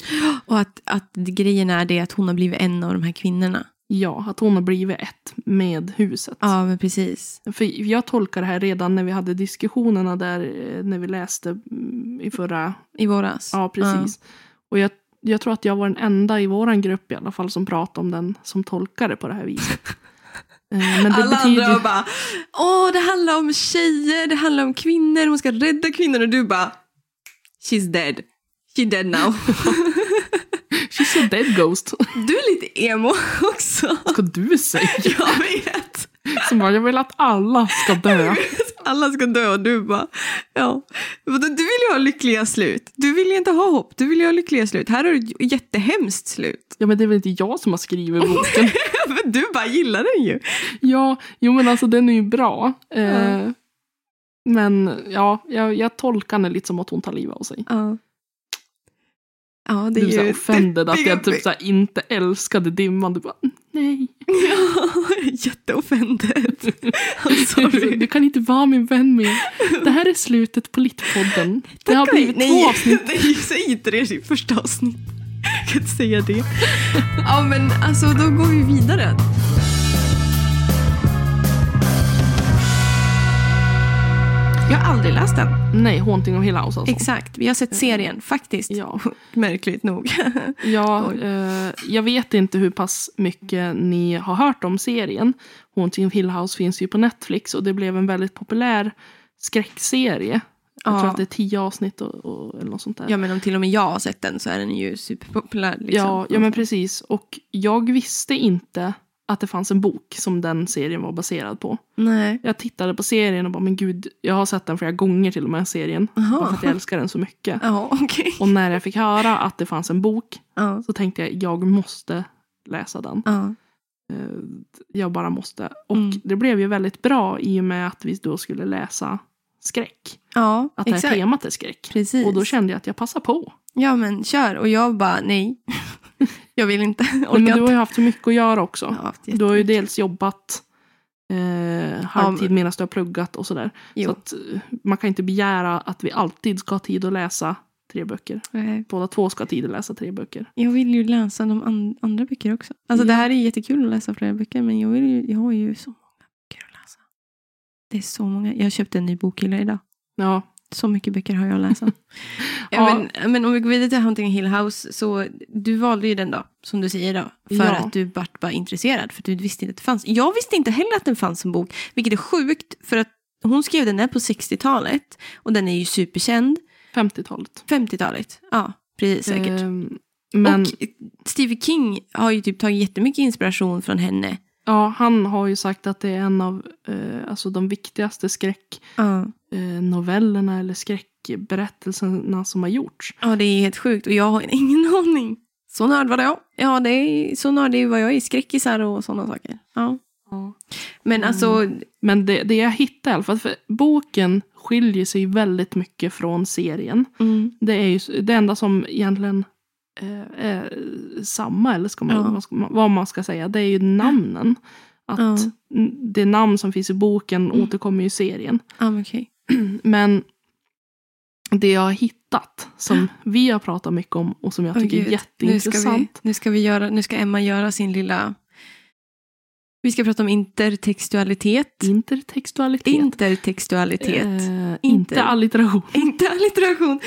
Och att, att grejen är det att hon har blivit en av de här kvinnorna. Ja, att hon har blivit ett med huset. Ja, men precis. För jag tolkar det här redan när vi hade diskussionerna där eh, när vi läste mm, i förra... I våras. Ja, precis. Och jag, jag tror att jag var den enda i våran grupp i alla fall som pratade om den som tolkade på det här viset. Eh, Men det Alla betyder andra bara, åh det handlar om tjejer, det handlar om kvinnor, hon ska rädda kvinnor och du bara, she's dead. She dead now. She's a dead ghost. Du är lite emo också. Ska du säga? Jag vet. Som bara, jag vill att alla ska dö. Alla ska dö och du bara, ja. Du vill ju ha lyckliga slut. Du vill ju inte ha hopp, du vill ju ha lyckliga slut. Här har du ett jättehemskt slut. Ja men det är väl inte jag som har skrivit boken. Men du bara gillar den ju. Ja, jo men alltså den är ju bra. Eh, Men ja, jag, jag tolkar den lite som att hon tar livet av sig. Ja. Ja, det Du är ju... här offended att jag typ så här inte älskade dimman. Du bara, nej. Ja, jätteoffended. Sorry. Du kan inte vara min vän mer. Det här är slutet på Littpodden. Det har blivit nej, två avsnitt. Nej, säg inte det i första avsnitt. Jag kan inte säga det. Ja, men alltså då går vi vidare. Jag har aldrig läst den. Nej, Haunting of Hill House alltså. Exakt, vi har sett serien faktiskt. Ja. Märkligt nog. Ja, eh, jag vet inte hur pass mycket ni har hört om serien. Haunting of Hill House finns ju på Netflix och det blev en väldigt populär skräckserie Jag tror Ja. att det är tio avsnitt och, och, eller något sånt där. Ja, men om till och med jag har sett den så är den ju superpopulär. Liksom. ja, ja, men precis. Och jag visste inte att det fanns en bok som den serien var baserad på. Nej. Jag tittade på serien och bara, men gud, jag har sett den flera gånger till och med, serien. Jaha. Bara för att jag älskar den så mycket. Ja, okej. Och när jag fick höra att det fanns en bok Ja. så tänkte jag, jag måste läsa den. Eh, Jag bara måste. Och Mm. det blev ju väldigt bra i och med att vi då skulle läsa skräck. ja, Att det här exakt. temat är skräck. Precis. Och då kände jag att jag passar på. Ja, men kör. Och jag bara, nej. Jag vill inte. Orkar Men du har ju haft så mycket att göra också. Har Du har ju dels jobbat eh, halvtid medan du har pluggat och sådär. Jo. Så att, eh, man kan inte begära att vi alltid ska ha tid att läsa tre böcker. Nej. Båda två ska ha tid att läsa tre böcker. Jag vill ju läsa de an- andra böcker också. Alltså Ja. det här är jättekul att läsa flera böcker, men jag, vill ju, jag har ju så många böcker att läsa. Det är så många. Jag köpte en ny bokhylla idag. Ja, Så mycket böcker har jag att läsa. ja, men, men om vi går vidare till Hunting Hill House, så du valde ju den då, som du säger då, för Ja. att du vart bara intresserad, för du visste inte att det fanns. Jag visste inte heller att den fanns som bok, vilket är sjukt, för att hon skrev den där på 60-talet, och den är ju superkänd. 50-talet. 50-talet, ja, precis säkert. Ehm, men Och Stephen King har ju typ tagit jättemycket inspiration från henne. ja, han har ju sagt att det är en av eh, alltså de viktigaste skräcknovellerna eh, novellerna eller skräckberättelserna som har gjorts. Ja, det är helt sjukt och jag har ingen aning. Så nörd var jag. Ja, det är så nördig var jag i skräckisar och sådana saker. Ja. Men alltså, Men det, det jag hittade i alla fall, för boken skiljer sig väldigt mycket från serien. mm, Det är ju det enda som egentligen eh, är samma, eller ska man, Ja. vad, ska man, vad man ska säga, det är ju namnen. Att Ja. det namn som finns i boken Mm. återkommer i serien. ja men okej. Men det jag har hittat, som vi har pratat mycket om och som jag tycker är Gud. Nu ska, vi, jätteintressant. nu, ska vi göra, nu ska Emma göra sin lilla... Vi ska prata om intertextualitet. Intertextualitet. Intertextualitet. Eh, Inte. inte allitteration. Inte allitteration.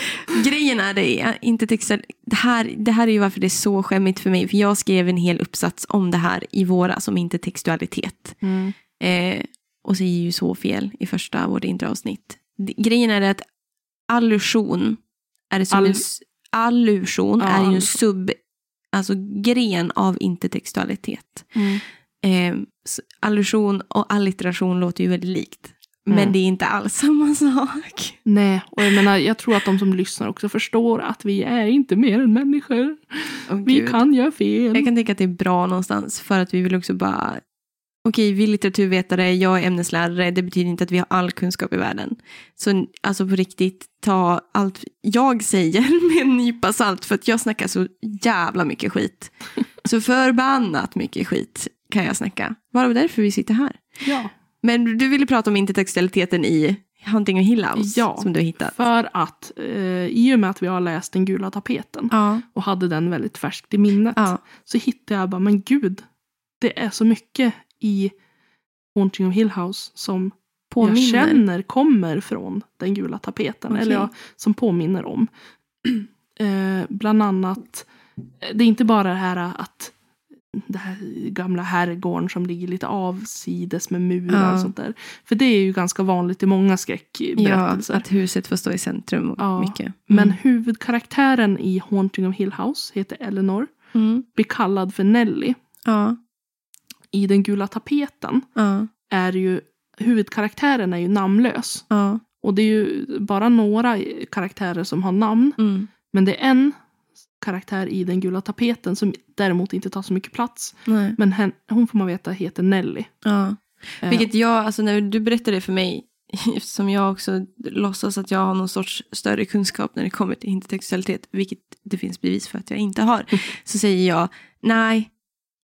Grejen är det, intertextual, det, här, det här är ju varför det är så skämmigt för mig. För jag skrev en hel uppsats om det här i våras, om intertextualitet. Mm. Eh, och säger ju så fel i första vårt introavsnitt. Grejen är att allusion är som All- en, allusion Ja, är ju en sub, alltså gren av intertextualitet. Mm. Eh, allusion och allitteration låter ju väldigt likt. Men Mm. det är inte alls samma sak. Nej, och jag menar, jag tror att de som lyssnar också förstår att vi är inte mer än människor. Åh, Vi Gud. kan göra fel. Jag kan tänka att det är bra någonstans för att vi vill också bara Okej, vi är litteraturvetare, jag är ämneslärare, det betyder inte att vi har all kunskap i världen. Så alltså på riktigt, ta allt jag säger med en nypa salt för att jag snackar så jävla mycket skit. Så förbannat mycket skit kan jag snacka. Bara därför vi sitter här. Ja, Men du ville prata om intertextualiteten i Hunting of Hill House Ja, som du har hittat. för att eh, i och med att vi har läst Den gula tapeten Ja, och hade den väldigt färskt i minnet ja, så hittade jag bara, men gud, det är så mycket i Haunting of Hill House som jag påminner. känner kommer från den gula tapeten. Okej. Eller ja, som påminner om. eh, bland annat, eh, det är inte bara det här att det här gamla herrgården som ligger lite avsides med murar Ja. och sånt där. För det är ju ganska vanligt i många Ja, skräckberättelser. att huset får stå i centrum och Ja, mycket. Mm. Men huvudkaraktären i Haunting of Hill House heter Eleanor. Mm. Blir kallad för Nelly. Ja, I den gula tapeten ja, är ju huvudkaraktären är ju namnlös. ja. Och det är ju bara några karaktärer som har namn. Mm. Men det är en karaktär i den gula tapeten som däremot inte tar så mycket plats. Nej. Men hen, hon får man veta heter Nelly. Ja. Eh, Vilket jag, alltså när du berättade det för mig, eftersom jag också låtsas att jag har någon sorts större kunskap när det kommer till intertextualitet, vilket det finns bevis för att jag inte har, så säger jag nej,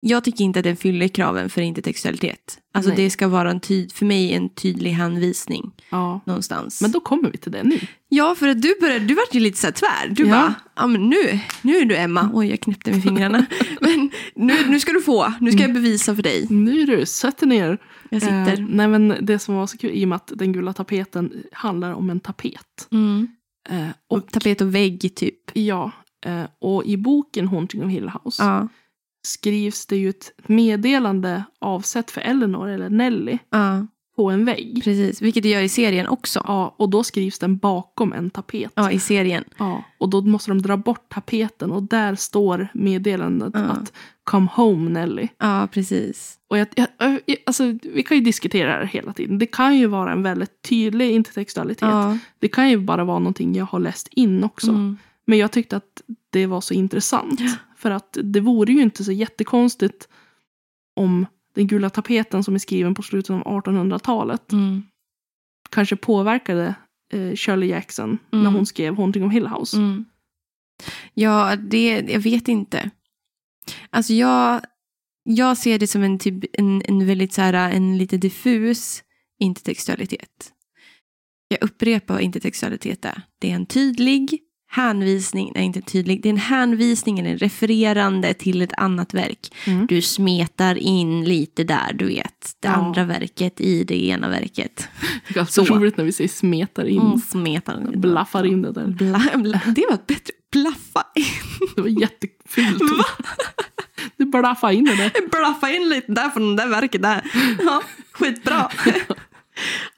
jag tycker inte att den fyller kraven för intertextualitet. Alltså Nej. det ska vara en tyd, för mig en tydlig hänvisning ja. någonstans. Men då kommer vi till det nu. Ja, för att du började, du vart ju lite så här tvär. Du Ja. bara, ja men nu, nu är du Emma. Oj, jag knäppte med fingrarna. men nu, nu ska du få, nu ska jag bevisa för dig. Nu du, sätt dig ner. Jag sitter. Eh, nej men det som var så kul i och med att den gula tapeten handlar om en tapet. Mm. Eh, Och och tapet och vägg typ. ja, eh, och i boken Haunting of Hill House Ja, skrivs det ju ett meddelande avsett för Eleanor eller Nelly ja, på en vägg. Precis, vilket det gör i serien också. Ja, och då skrivs den bakom en tapet. Ja, i serien. Ja, och då måste de dra bort tapeten och där står meddelandet Ja. att Come home Nelly. Ja, precis. Och jag, jag, jag, alltså, vi kan ju diskutera det här hela tiden. Det kan ju vara en väldigt tydlig intertextualitet. Ja. Det kan ju bara vara någonting jag har läst in också. Mm. Men jag tyckte att det var så intressant. För att det vore ju inte så jättekonstigt om den gula tapeten som är skriven på slutet av 1800-talet Mm. kanske påverkade eh, Shirley Jackson när Mm. hon skrev Haunting of Hill House. Mm. Ja, det, jag vet inte. Alltså jag, jag ser det som en, typ, en, en väldigt så här, en lite diffus intertextualitet. Jag upprepar vad intertextualitet är. Det är en tydlig hänvisning, nej inte tydlig, det är en hänvisning eller en refererande till ett annat verk. Mm. Du smetar in lite där, du vet, det Ja. andra verket i det ena verket. Det är Så. roligt när vi säger smetar in. Mm, smetar in. Blaffar in det där. Bla, bla, det var bättre, blaffa in. Det var jättefult. Du blaffade in det där. blaffa in lite där från det där verket där. Ja, skitbra.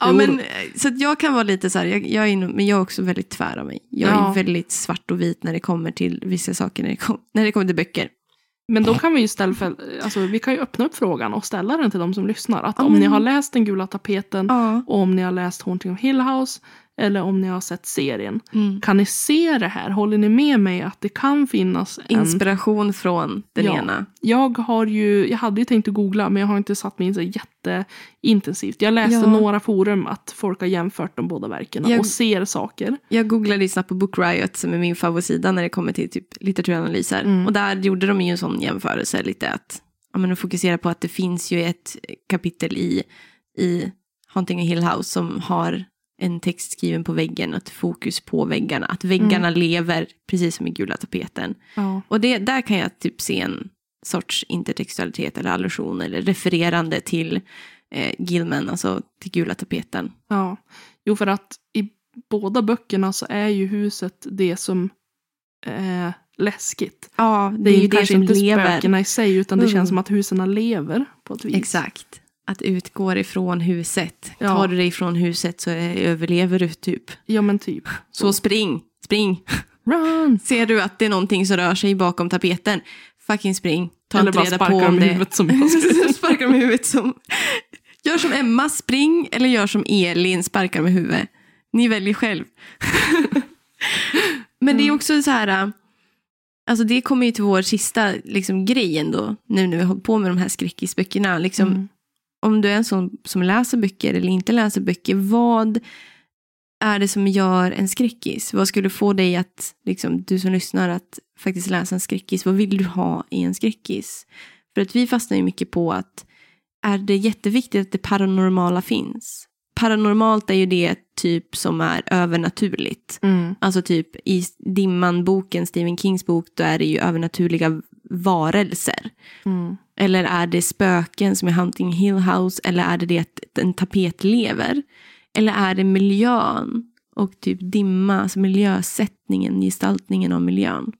Ja, men, så att jag kan vara lite så här, jag, jag är, men jag är också väldigt tvär av mig. Jag Ja. är väldigt svart och vit när det kommer till vissa saker, när det, kom, när det kommer till böcker. Men då kan vi ju ställa för, alltså, vi kan ju öppna upp frågan och ställa den till de som lyssnar. Att Ja, om men- ni har läst Den gula tapeten Ja. och om ni har läst Haunting of Hill House eller om ni har sett serien. Mm. Kan ni se det här? Håller ni med mig att det kan finnas en... Inspiration från den Ja. ena. Jag har ju, jag hade ju tänkt att googla men jag har inte satt mig in så jätteintensivt. Jag läste Ja. några forum att folk har jämfört de båda verken Jag- och ser saker. Jag googlade ju snabbt på Book Riot som är min favoritsida när det kommer till typ litteraturanalyser. Mm. Och där gjorde de ju en sån jämförelse lite att ja, men de fokuserar på att det finns ju ett kapitel i, i Haunting of Hill House som har en text skriven på väggen ett fokus på väggarna. Att väggarna lever precis som i gula tapeten. Ja. Och det, där kan jag typ se en sorts intertextualitet eller allusion eller refererande till eh, Gilman, alltså till gula tapeten. ja. Jo, för att i båda böckerna så är ju huset det som är läskigt. Ja, Det är, ju kanske inte lever. spökena i sig utan det Mm. känns som att husen lever på ett vis. Exakt. Att utgår ifrån huset. Ja. Tar du dig ifrån huset så överlever du typ. Ja men typ. Så spring, spring. Run! Ser du att det är någonting som rör sig bakom tapeten, fucking spring. Ta Eller inte bara reda sparka på om dem i det. huvudet som sparkar dem i huvudet som... Gör som Emma, spring. Eller gör som Elin, sparkar med huvudet. Ni väljer själv. Men det är också så här... äh, Alltså det kommer ju till vår sista liksom, grej ändå. Nu när vi har hållit på med de här skräckisböckerna. Liksom, Mm. Om du är en sån som läser böcker eller inte läser böcker, vad är det som gör en skräckis? Vad skulle få dig att, liksom, du som lyssnar, att faktiskt läsa en skräckis? Vad vill du ha i en skräckis? För att vi fastnar ju mycket på att är det jätteviktigt att det paranormala finns? Paranormalt är ju det typ som är övernaturligt. Mm. Alltså typ i Dimman-boken, Stephen Kings bok, då är det ju övernaturliga varelser. Mm. Eller är det spöken som är Hunting Hill House? Eller är det det att en tapet lever? Eller är det miljön och typ dimma, alltså miljösättningen, gestaltningen av miljön?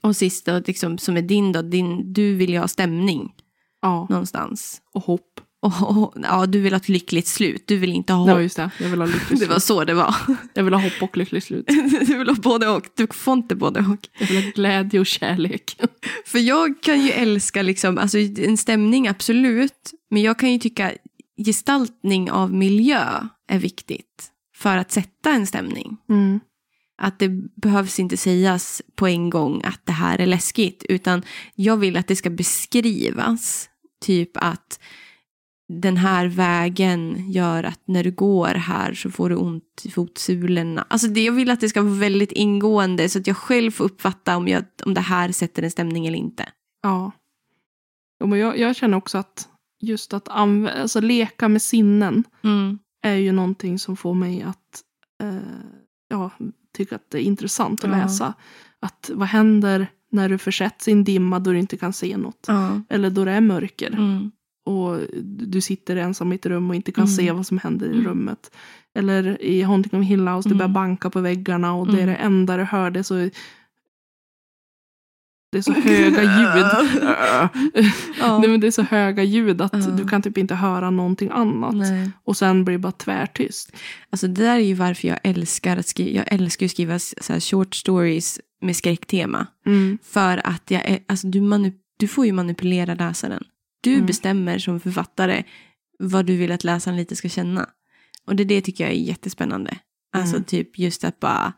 Och sist då, liksom, som är din då, din, du vill ju ha stämning Ja, någonstans. och hopp. Och, och, ja, du vill ha ett lyckligt slut, du vill inte ha Ja hopp. just det, jag vill ha lyckligt Det var slut. så det var. Jag vill ha hopp och lyckligt slut. Du vill ha både och, du får inte både och. Jag vill ha glädje och kärlek. För jag kan ju älska liksom, alltså en stämning absolut, men jag kan ju tycka gestaltning av miljö är viktigt för att sätta en stämning. Mm. Att det behövs inte sägas på en gång att det här är läskigt, utan jag vill att det ska beskrivas. Typ att den här vägen gör att när du går här så får du ont i fotsulorna. Alltså det, jag vill att det ska vara väldigt ingående så att jag själv får uppfatta om, jag, om det här sätter en stämning eller inte. Ja. Men jag, jag känner också att just att anv- alltså, leka med sinnen Mm. är ju någonting som får mig att eh, ja, tycka att det är intressant att Ja. läsa. Att vad händer när du försätts i en dimma då du inte kan se något? Ja. Eller då det är mörker Mm. Och du sitter ensam i ett rum och inte kan Mm. se vad som händer i Mm. rummet. Eller i Haunting of Hill House, det Mm. börjar banka på väggarna och det är Mm. det enda du hör. Det är så det är så höga ljud. Ja. Nej, men det är så höga ljud att Ja. du kan typ inte höra någonting annat. Nej. Och sen blir det bara tvärtyst. Alltså det där är ju varför jag älskar att skriva. Jag älskar att skriva så short stories med skräcktema. Mm. För att jag alltså du, manu, du får ju manipulera läsaren. Du Mm. bestämmer som författare vad du vill att läsaren lite ska känna. Och det, det tycker jag är jättespännande. Alltså Mm. typ just att bara,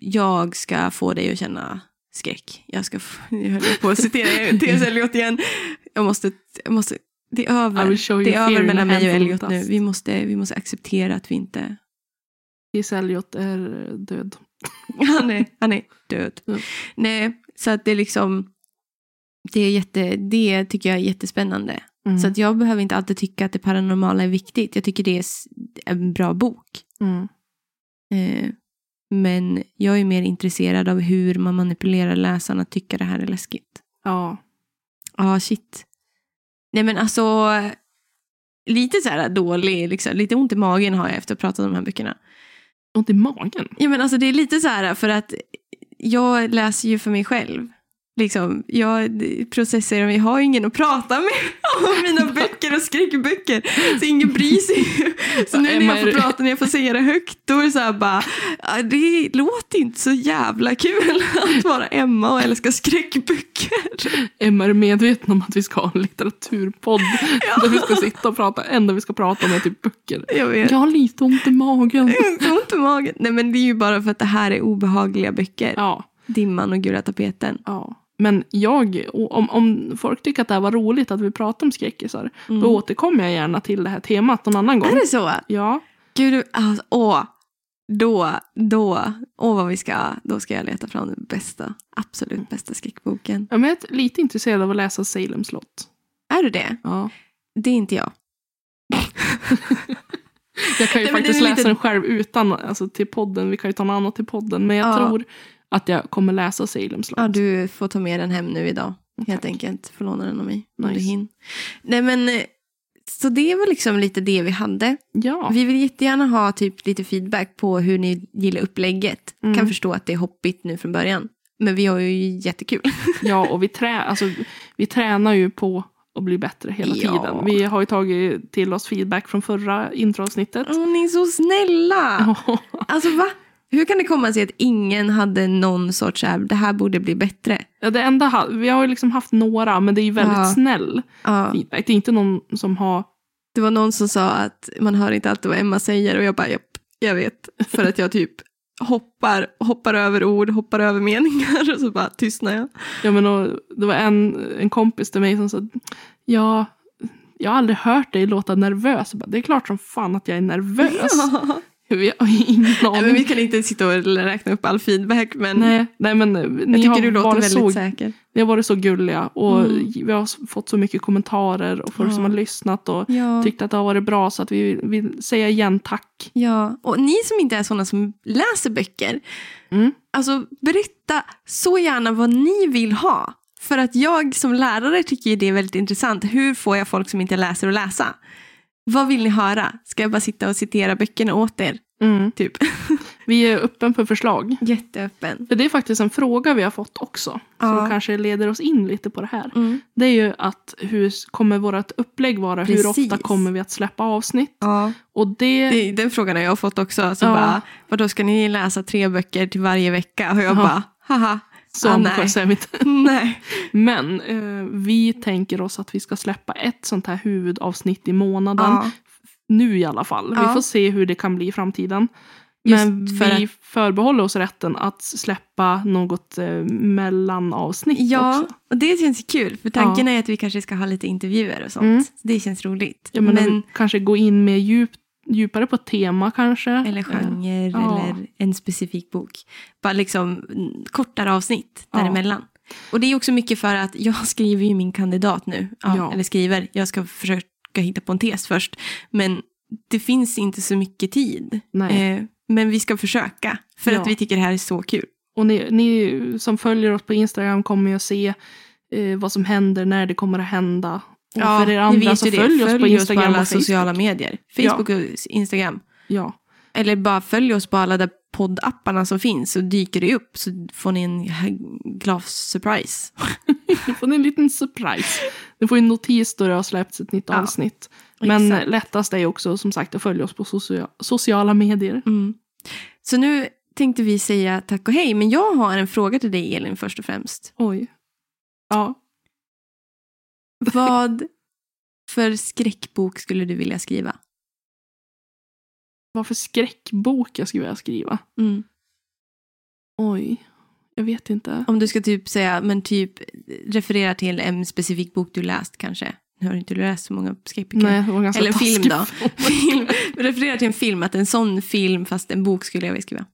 jag ska få dig att känna skräck. Jag ska jag höll på att citera T.S. Eliot igen. Jag måste, jag måste, det är över. Det är över mellan mig och Eliot nu. Vi måste, vi måste acceptera att vi inte T.S. Eliot är död. Han är, han är död. Mm. Nej, så att det är liksom, det, är jätte, det tycker jag är jättespännande. Mm. Så att jag behöver inte alltid tycka att det paranormala är viktigt. Jag tycker det är en bra bok. mm. Eh, men jag är mer intresserad av hur man manipulerar läsarna att tycka det här är läskigt. Ja. Ja, shit. Nej men alltså, lite så här dålig, liksom, lite ont i magen har jag efter att ha pratat om de här böckerna. Ont i magen. Ja, men alltså det är lite så här för att jag läser ju för mig själv. Liksom, jag processar och jag har ju ingen att prata med om mina böcker och skräckböcker. Så ingen bryr sig. Så nu när jag får prata, när jag får säga det högt, då är det så här bara, ja, det låter inte så jävla kul att vara Emma och älska skräckböcker. Emma är medveten om att vi ska ha en litteraturpodd. Där vi ska sitta och prata. enda vi ska prata om är typ böcker. Jag vet. Jag har lite ont i magen. Ont i magen. Nej men det är ju bara för att det här är obehagliga böcker. Ja. Dimman och gula tapeten. ja. Men jag, om, om folk tycker att det här var roligt att vi pratar om skräckisar, Mm. då återkommer jag gärna till det här temat någon annan gång. Är det så? Ja. Gud, alltså, åh. Då, då, åh vad vi ska, då ska jag leta fram den bästa, absolut bästa skräckboken. ja men jag är lite intresserad av att läsa Salem slott. Är du det? Ja. Det är inte jag. Jag kan ju Nej, faktiskt läsa lite- den själv utan alltså, till podden. Vi kan ju ta något annat till podden. Men jag Ja. tror att jag kommer läsa Salem slott. Ja, du får ta med den hem nu idag. Helt Tack. enkelt. Få låna den av mig. Om Nice. du hinner. Nej men, eh, så det var liksom lite det vi hade. Ja. Vi vill jättegärna ha typ lite feedback på hur ni gillar upplägget. Mm. Kan förstå att det är hoppigt nu från början. Men vi har ju jättekul. ja, och vi, trä, alltså, vi tränar ju på att bli bättre hela Ja. tiden. Vi har ju tagit till oss feedback från förra introavsnittet. Åh, ni är så snälla! Alltså va? Hur kan det komma sig att ingen hade någon sorts här, det här borde bli bättre? Ja, det enda, vi har ju liksom haft några, men det är ju väldigt Ja. snäll Ja, feedback. Det är inte någon som har... det var någon som sa att man hör inte alltid vad Emma säger och jag bara, japp, jag vet. För att jag typ hoppar, hoppar över ord, hoppar över meningar och så bara tystnar jag. Ja, men och, det var en, en kompis till mig som sa ja, jag har aldrig hört dig låta nervös. Bara, det är klart som fan att jag är nervös. Ja. Vi har ingen aning. vi kan inte sitta och räkna upp all feedback men Nej, nej, men jag tycker har, du låter väldigt så, säker. ni har varit så gulliga och Mm. vi har fått så mycket kommentarer och folk Ja. som har lyssnat och Ja. tyckt att det har varit bra så att vi vill säga igen tack. Ja, och ni som inte är sådana som läser böcker, Mm. alltså berätta så gärna vad ni vill ha. För att jag som lärare tycker det är väldigt intressant. Hur får jag folk som inte läser att läsa? Vad vill ni höra? Ska jag bara sitta och citera böckerna åt er? Mm. Typ. Vi är öppen för förslag. Jätteöppen. För det är faktiskt en fråga vi har fått också. Ja. Som kanske leder oss in lite på det här. Mm. Det är ju att hur kommer vårt upplägg vara? Hur Precis. ofta kommer vi att släppa avsnitt? Ja. Och det... Det, den frågan har jag fått också. Så Ja. bara, vadå ska ni läsa tre böcker till varje vecka? Och jag Ja. bara, haha. Så ah, nej. Men eh, vi tänker oss att vi ska släppa ett sånt här huvudavsnitt i månaden. Ja. Nu i alla fall. Ja. Vi får se hur det kan bli i framtiden. Just Men för vi förbehåller oss rätten att släppa något eh, mellanavsnitt Ja, också. och det känns kul. För tanken är att vi kanske ska ha lite intervjuer och sånt. Mm. Det känns roligt. Ja, men, men, Kanske gå in mer djup, djupare på tema kanske. eller Eh, genre ja. eller en specifik bok. Bara liksom kortare avsnitt Ja. däremellan. Och det är också mycket för att jag skriver ju min kandidat nu. Ja. Eller skriver. Jag ska försöka hitta på en tes först. Men det finns inte så mycket tid. Eh, men vi ska försöka. För att vi tycker det här är så kul. Och ni, ni som följer oss på Instagram kommer ju att se eh, vad som händer, när det kommer att hända. Och för er andra så följ oss på Instagram alla och Facebook. sociala medier. Facebook och Instagram. Ja, Eller bara följ oss på alla där poddapparna som finns så dyker det upp så får ni en glas-surprise. Nu får ni en liten surprise. Ni får en notis då det har släppts ett nytt Ja, avsnitt. Men exakt. lättast är också som sagt att följa oss på socia- sociala medier. Mm. Så nu tänkte vi säga tack och hej, men jag har en fråga till dig Elin först och främst. Oj. Ja. Vad för skräckbok skulle du vilja skriva? Vad för skräckbok jag skulle vilja skriva? Mm. Oj. Jag vet inte. Om du ska typ säga, men typ referera till en specifik bok du läst kanske. Nu har du inte läst så många skräckböcker. Eller film taskigt. då. Film. Referera till en film, att en sån film fast en bok skulle jag vilja skriva.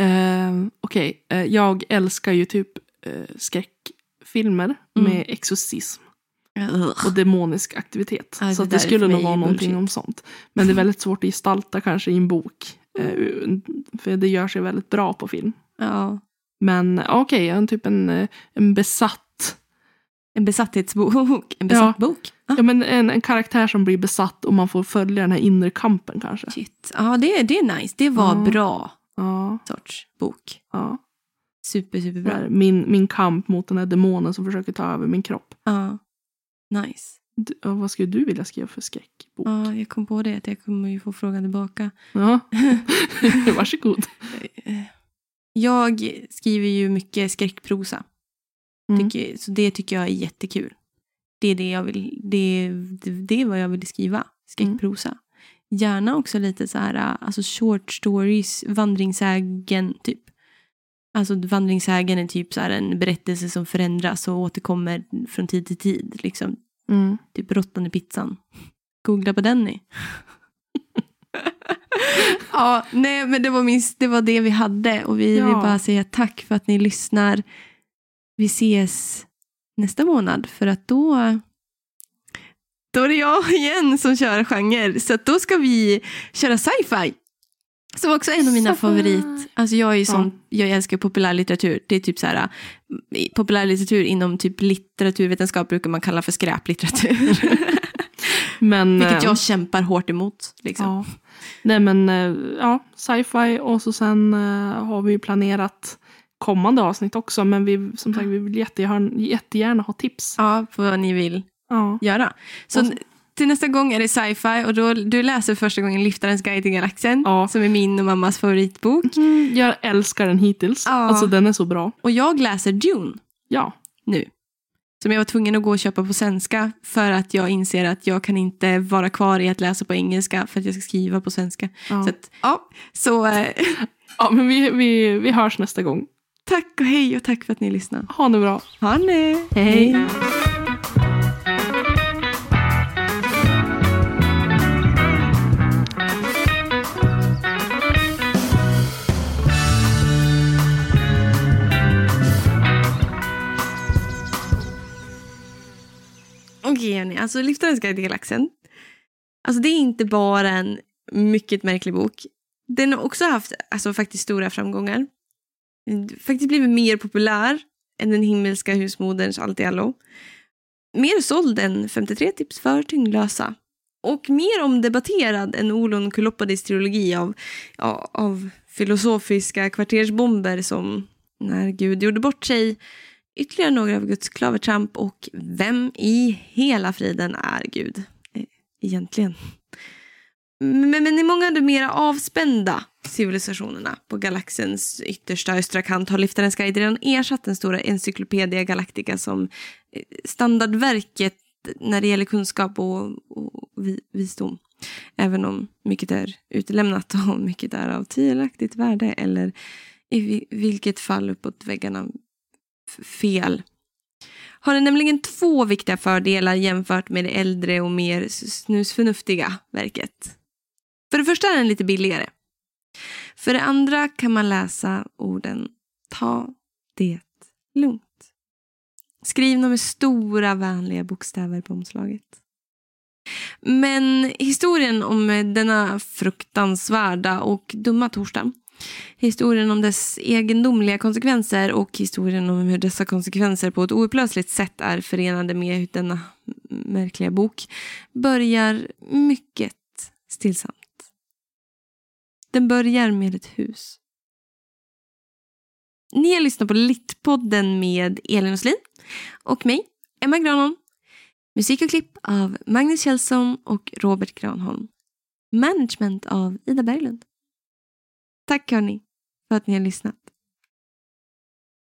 Eh, Okej, eh, jag älskar ju typ eh, skräckfilmer Mm. med exorcism Ugh. och demonisk aktivitet. Ja, så det det skulle nog vara någonting bullshit. om sånt. Men det är väldigt svårt att gestalta kanske i en bok. eh, för det gör sig väldigt bra på film. Ja. Men eh, okej, en typ en, eh, en besatt. En besatthetsbok. En besatt bok. Ah, Ja, men en, en karaktär som blir besatt och man får följa den här inre kampen kanske. shit. Ja, det, det är nice. Det var Ja. bra Ja, sorts bok. ja. Super, superbra. Min, min kamp mot den här demonen som försöker ta över min kropp. Ja. Nice. D- ja, vad skulle du vilja skriva för skräckbok? Ja, jag kom på det att jag kommer ju få frågan tillbaka. Ja. Varsågod. Jag skriver ju mycket skräckprosa. Mm. Tycker, så det tycker jag är jättekul. Det är, det jag vill, det, det, det är vad jag vill skriva. Skräckprosa. Gärna också lite så här, alltså short stories, vandringssägen typ. Alltså vandringssägen är typ så en berättelse som förändras och återkommer från tid till tid. Liksom. Mm. Typ råttan i pizzan. Googla på den ni. ja, nej men det var, min, det var det vi hade och vi Ja. vill bara säga tack för att ni lyssnar. Vi ses nästa månad för att då då är det jag igen som kör genre. Så då ska vi köra sci-fi. Som också är en av mina Sci-fi. favorit. Alltså jag är ju sån, Ja. jag älskar populärlitteratur. Det är typ så här, populärlitteratur inom typ litteraturvetenskap brukar man kalla för skräplitteratur. Men, Vilket eh, jag kämpar hårt emot. Liksom. Ja. Nej men eh, ja, sci-fi och så sen eh, har vi ju planerat kommande avsnitt också. Men vi, som sagt, vi vill jättegärna, jättegärna ha tips. Ja, på vad ni vill Ja. göra. Så så- till nästa gång är det sci-fi och då, du läser första gången Liftarens guide till galaxen. Ja. Som är min och mammas favoritbok. Mm, jag älskar den hittills. Ja. Alltså den är så bra. Och jag läser Dune Ja. nu. Som jag var tvungen att gå och köpa på svenska för att jag inser att jag kan inte vara kvar i att läsa på engelska för att jag ska skriva på svenska. Ja, Så, att, ja, så eh, ja men vi, vi, vi hörs nästa gång. tack och hej och tack för att ni lyssnade. Ha det bra. Ha det! Hej. Okej hörni, alltså Liftarens guide till galaxen. Alltså det är inte bara en mycket märklig bok. Den har också haft alltså, faktiskt stora framgångar. Faktiskt blivit mer populär än den himmelska husmoderns Allt i allo. Mer såld än 53 tips för tyngdlösa. Och mer omdebatterad än Olon Kuloppadis trilogi av, ja, av filosofiska kvartersbomber som När Gud gjorde bort sig, ytterligare några av Guds klavertramp och Vem i hela friden är Gud? Eh, egentligen. Men, men i många av de mera avspända civilisationerna på galaxens yttersta östra kant har Liftarens guide redan ersatt den stora Encyclopedia Galactica som eh, standardverket när det gäller kunskap och, och visdom. Även om mycket är utelämnat och mycket är av tvivelaktigt värde eller i vilket fall uppåt väggarna fel. Har den nämligen två viktiga fördelar jämfört med det äldre och mer snusförnuftiga verket. För det första är den lite billigare. För det andra kan man läsa orden Ta det lugnt. Skrivna med stora vänliga bokstäver på omslaget. Men historien om denna fruktansvärda och dumma torsdag Historien om dess egendomliga konsekvenser och historien om hur dessa konsekvenser på ett oupplösligt sätt är förenade med denna märkliga bok börjar mycket stillsamt. Den börjar med ett hus Ni har lyssnat på Littpodden med Elin Oslin och mig, Emma Granholm. Musik och klipp av Magnus Kjellson och Robert Granholm. Management av Ida Berglund. Tack hörni för att ni har lyssnat.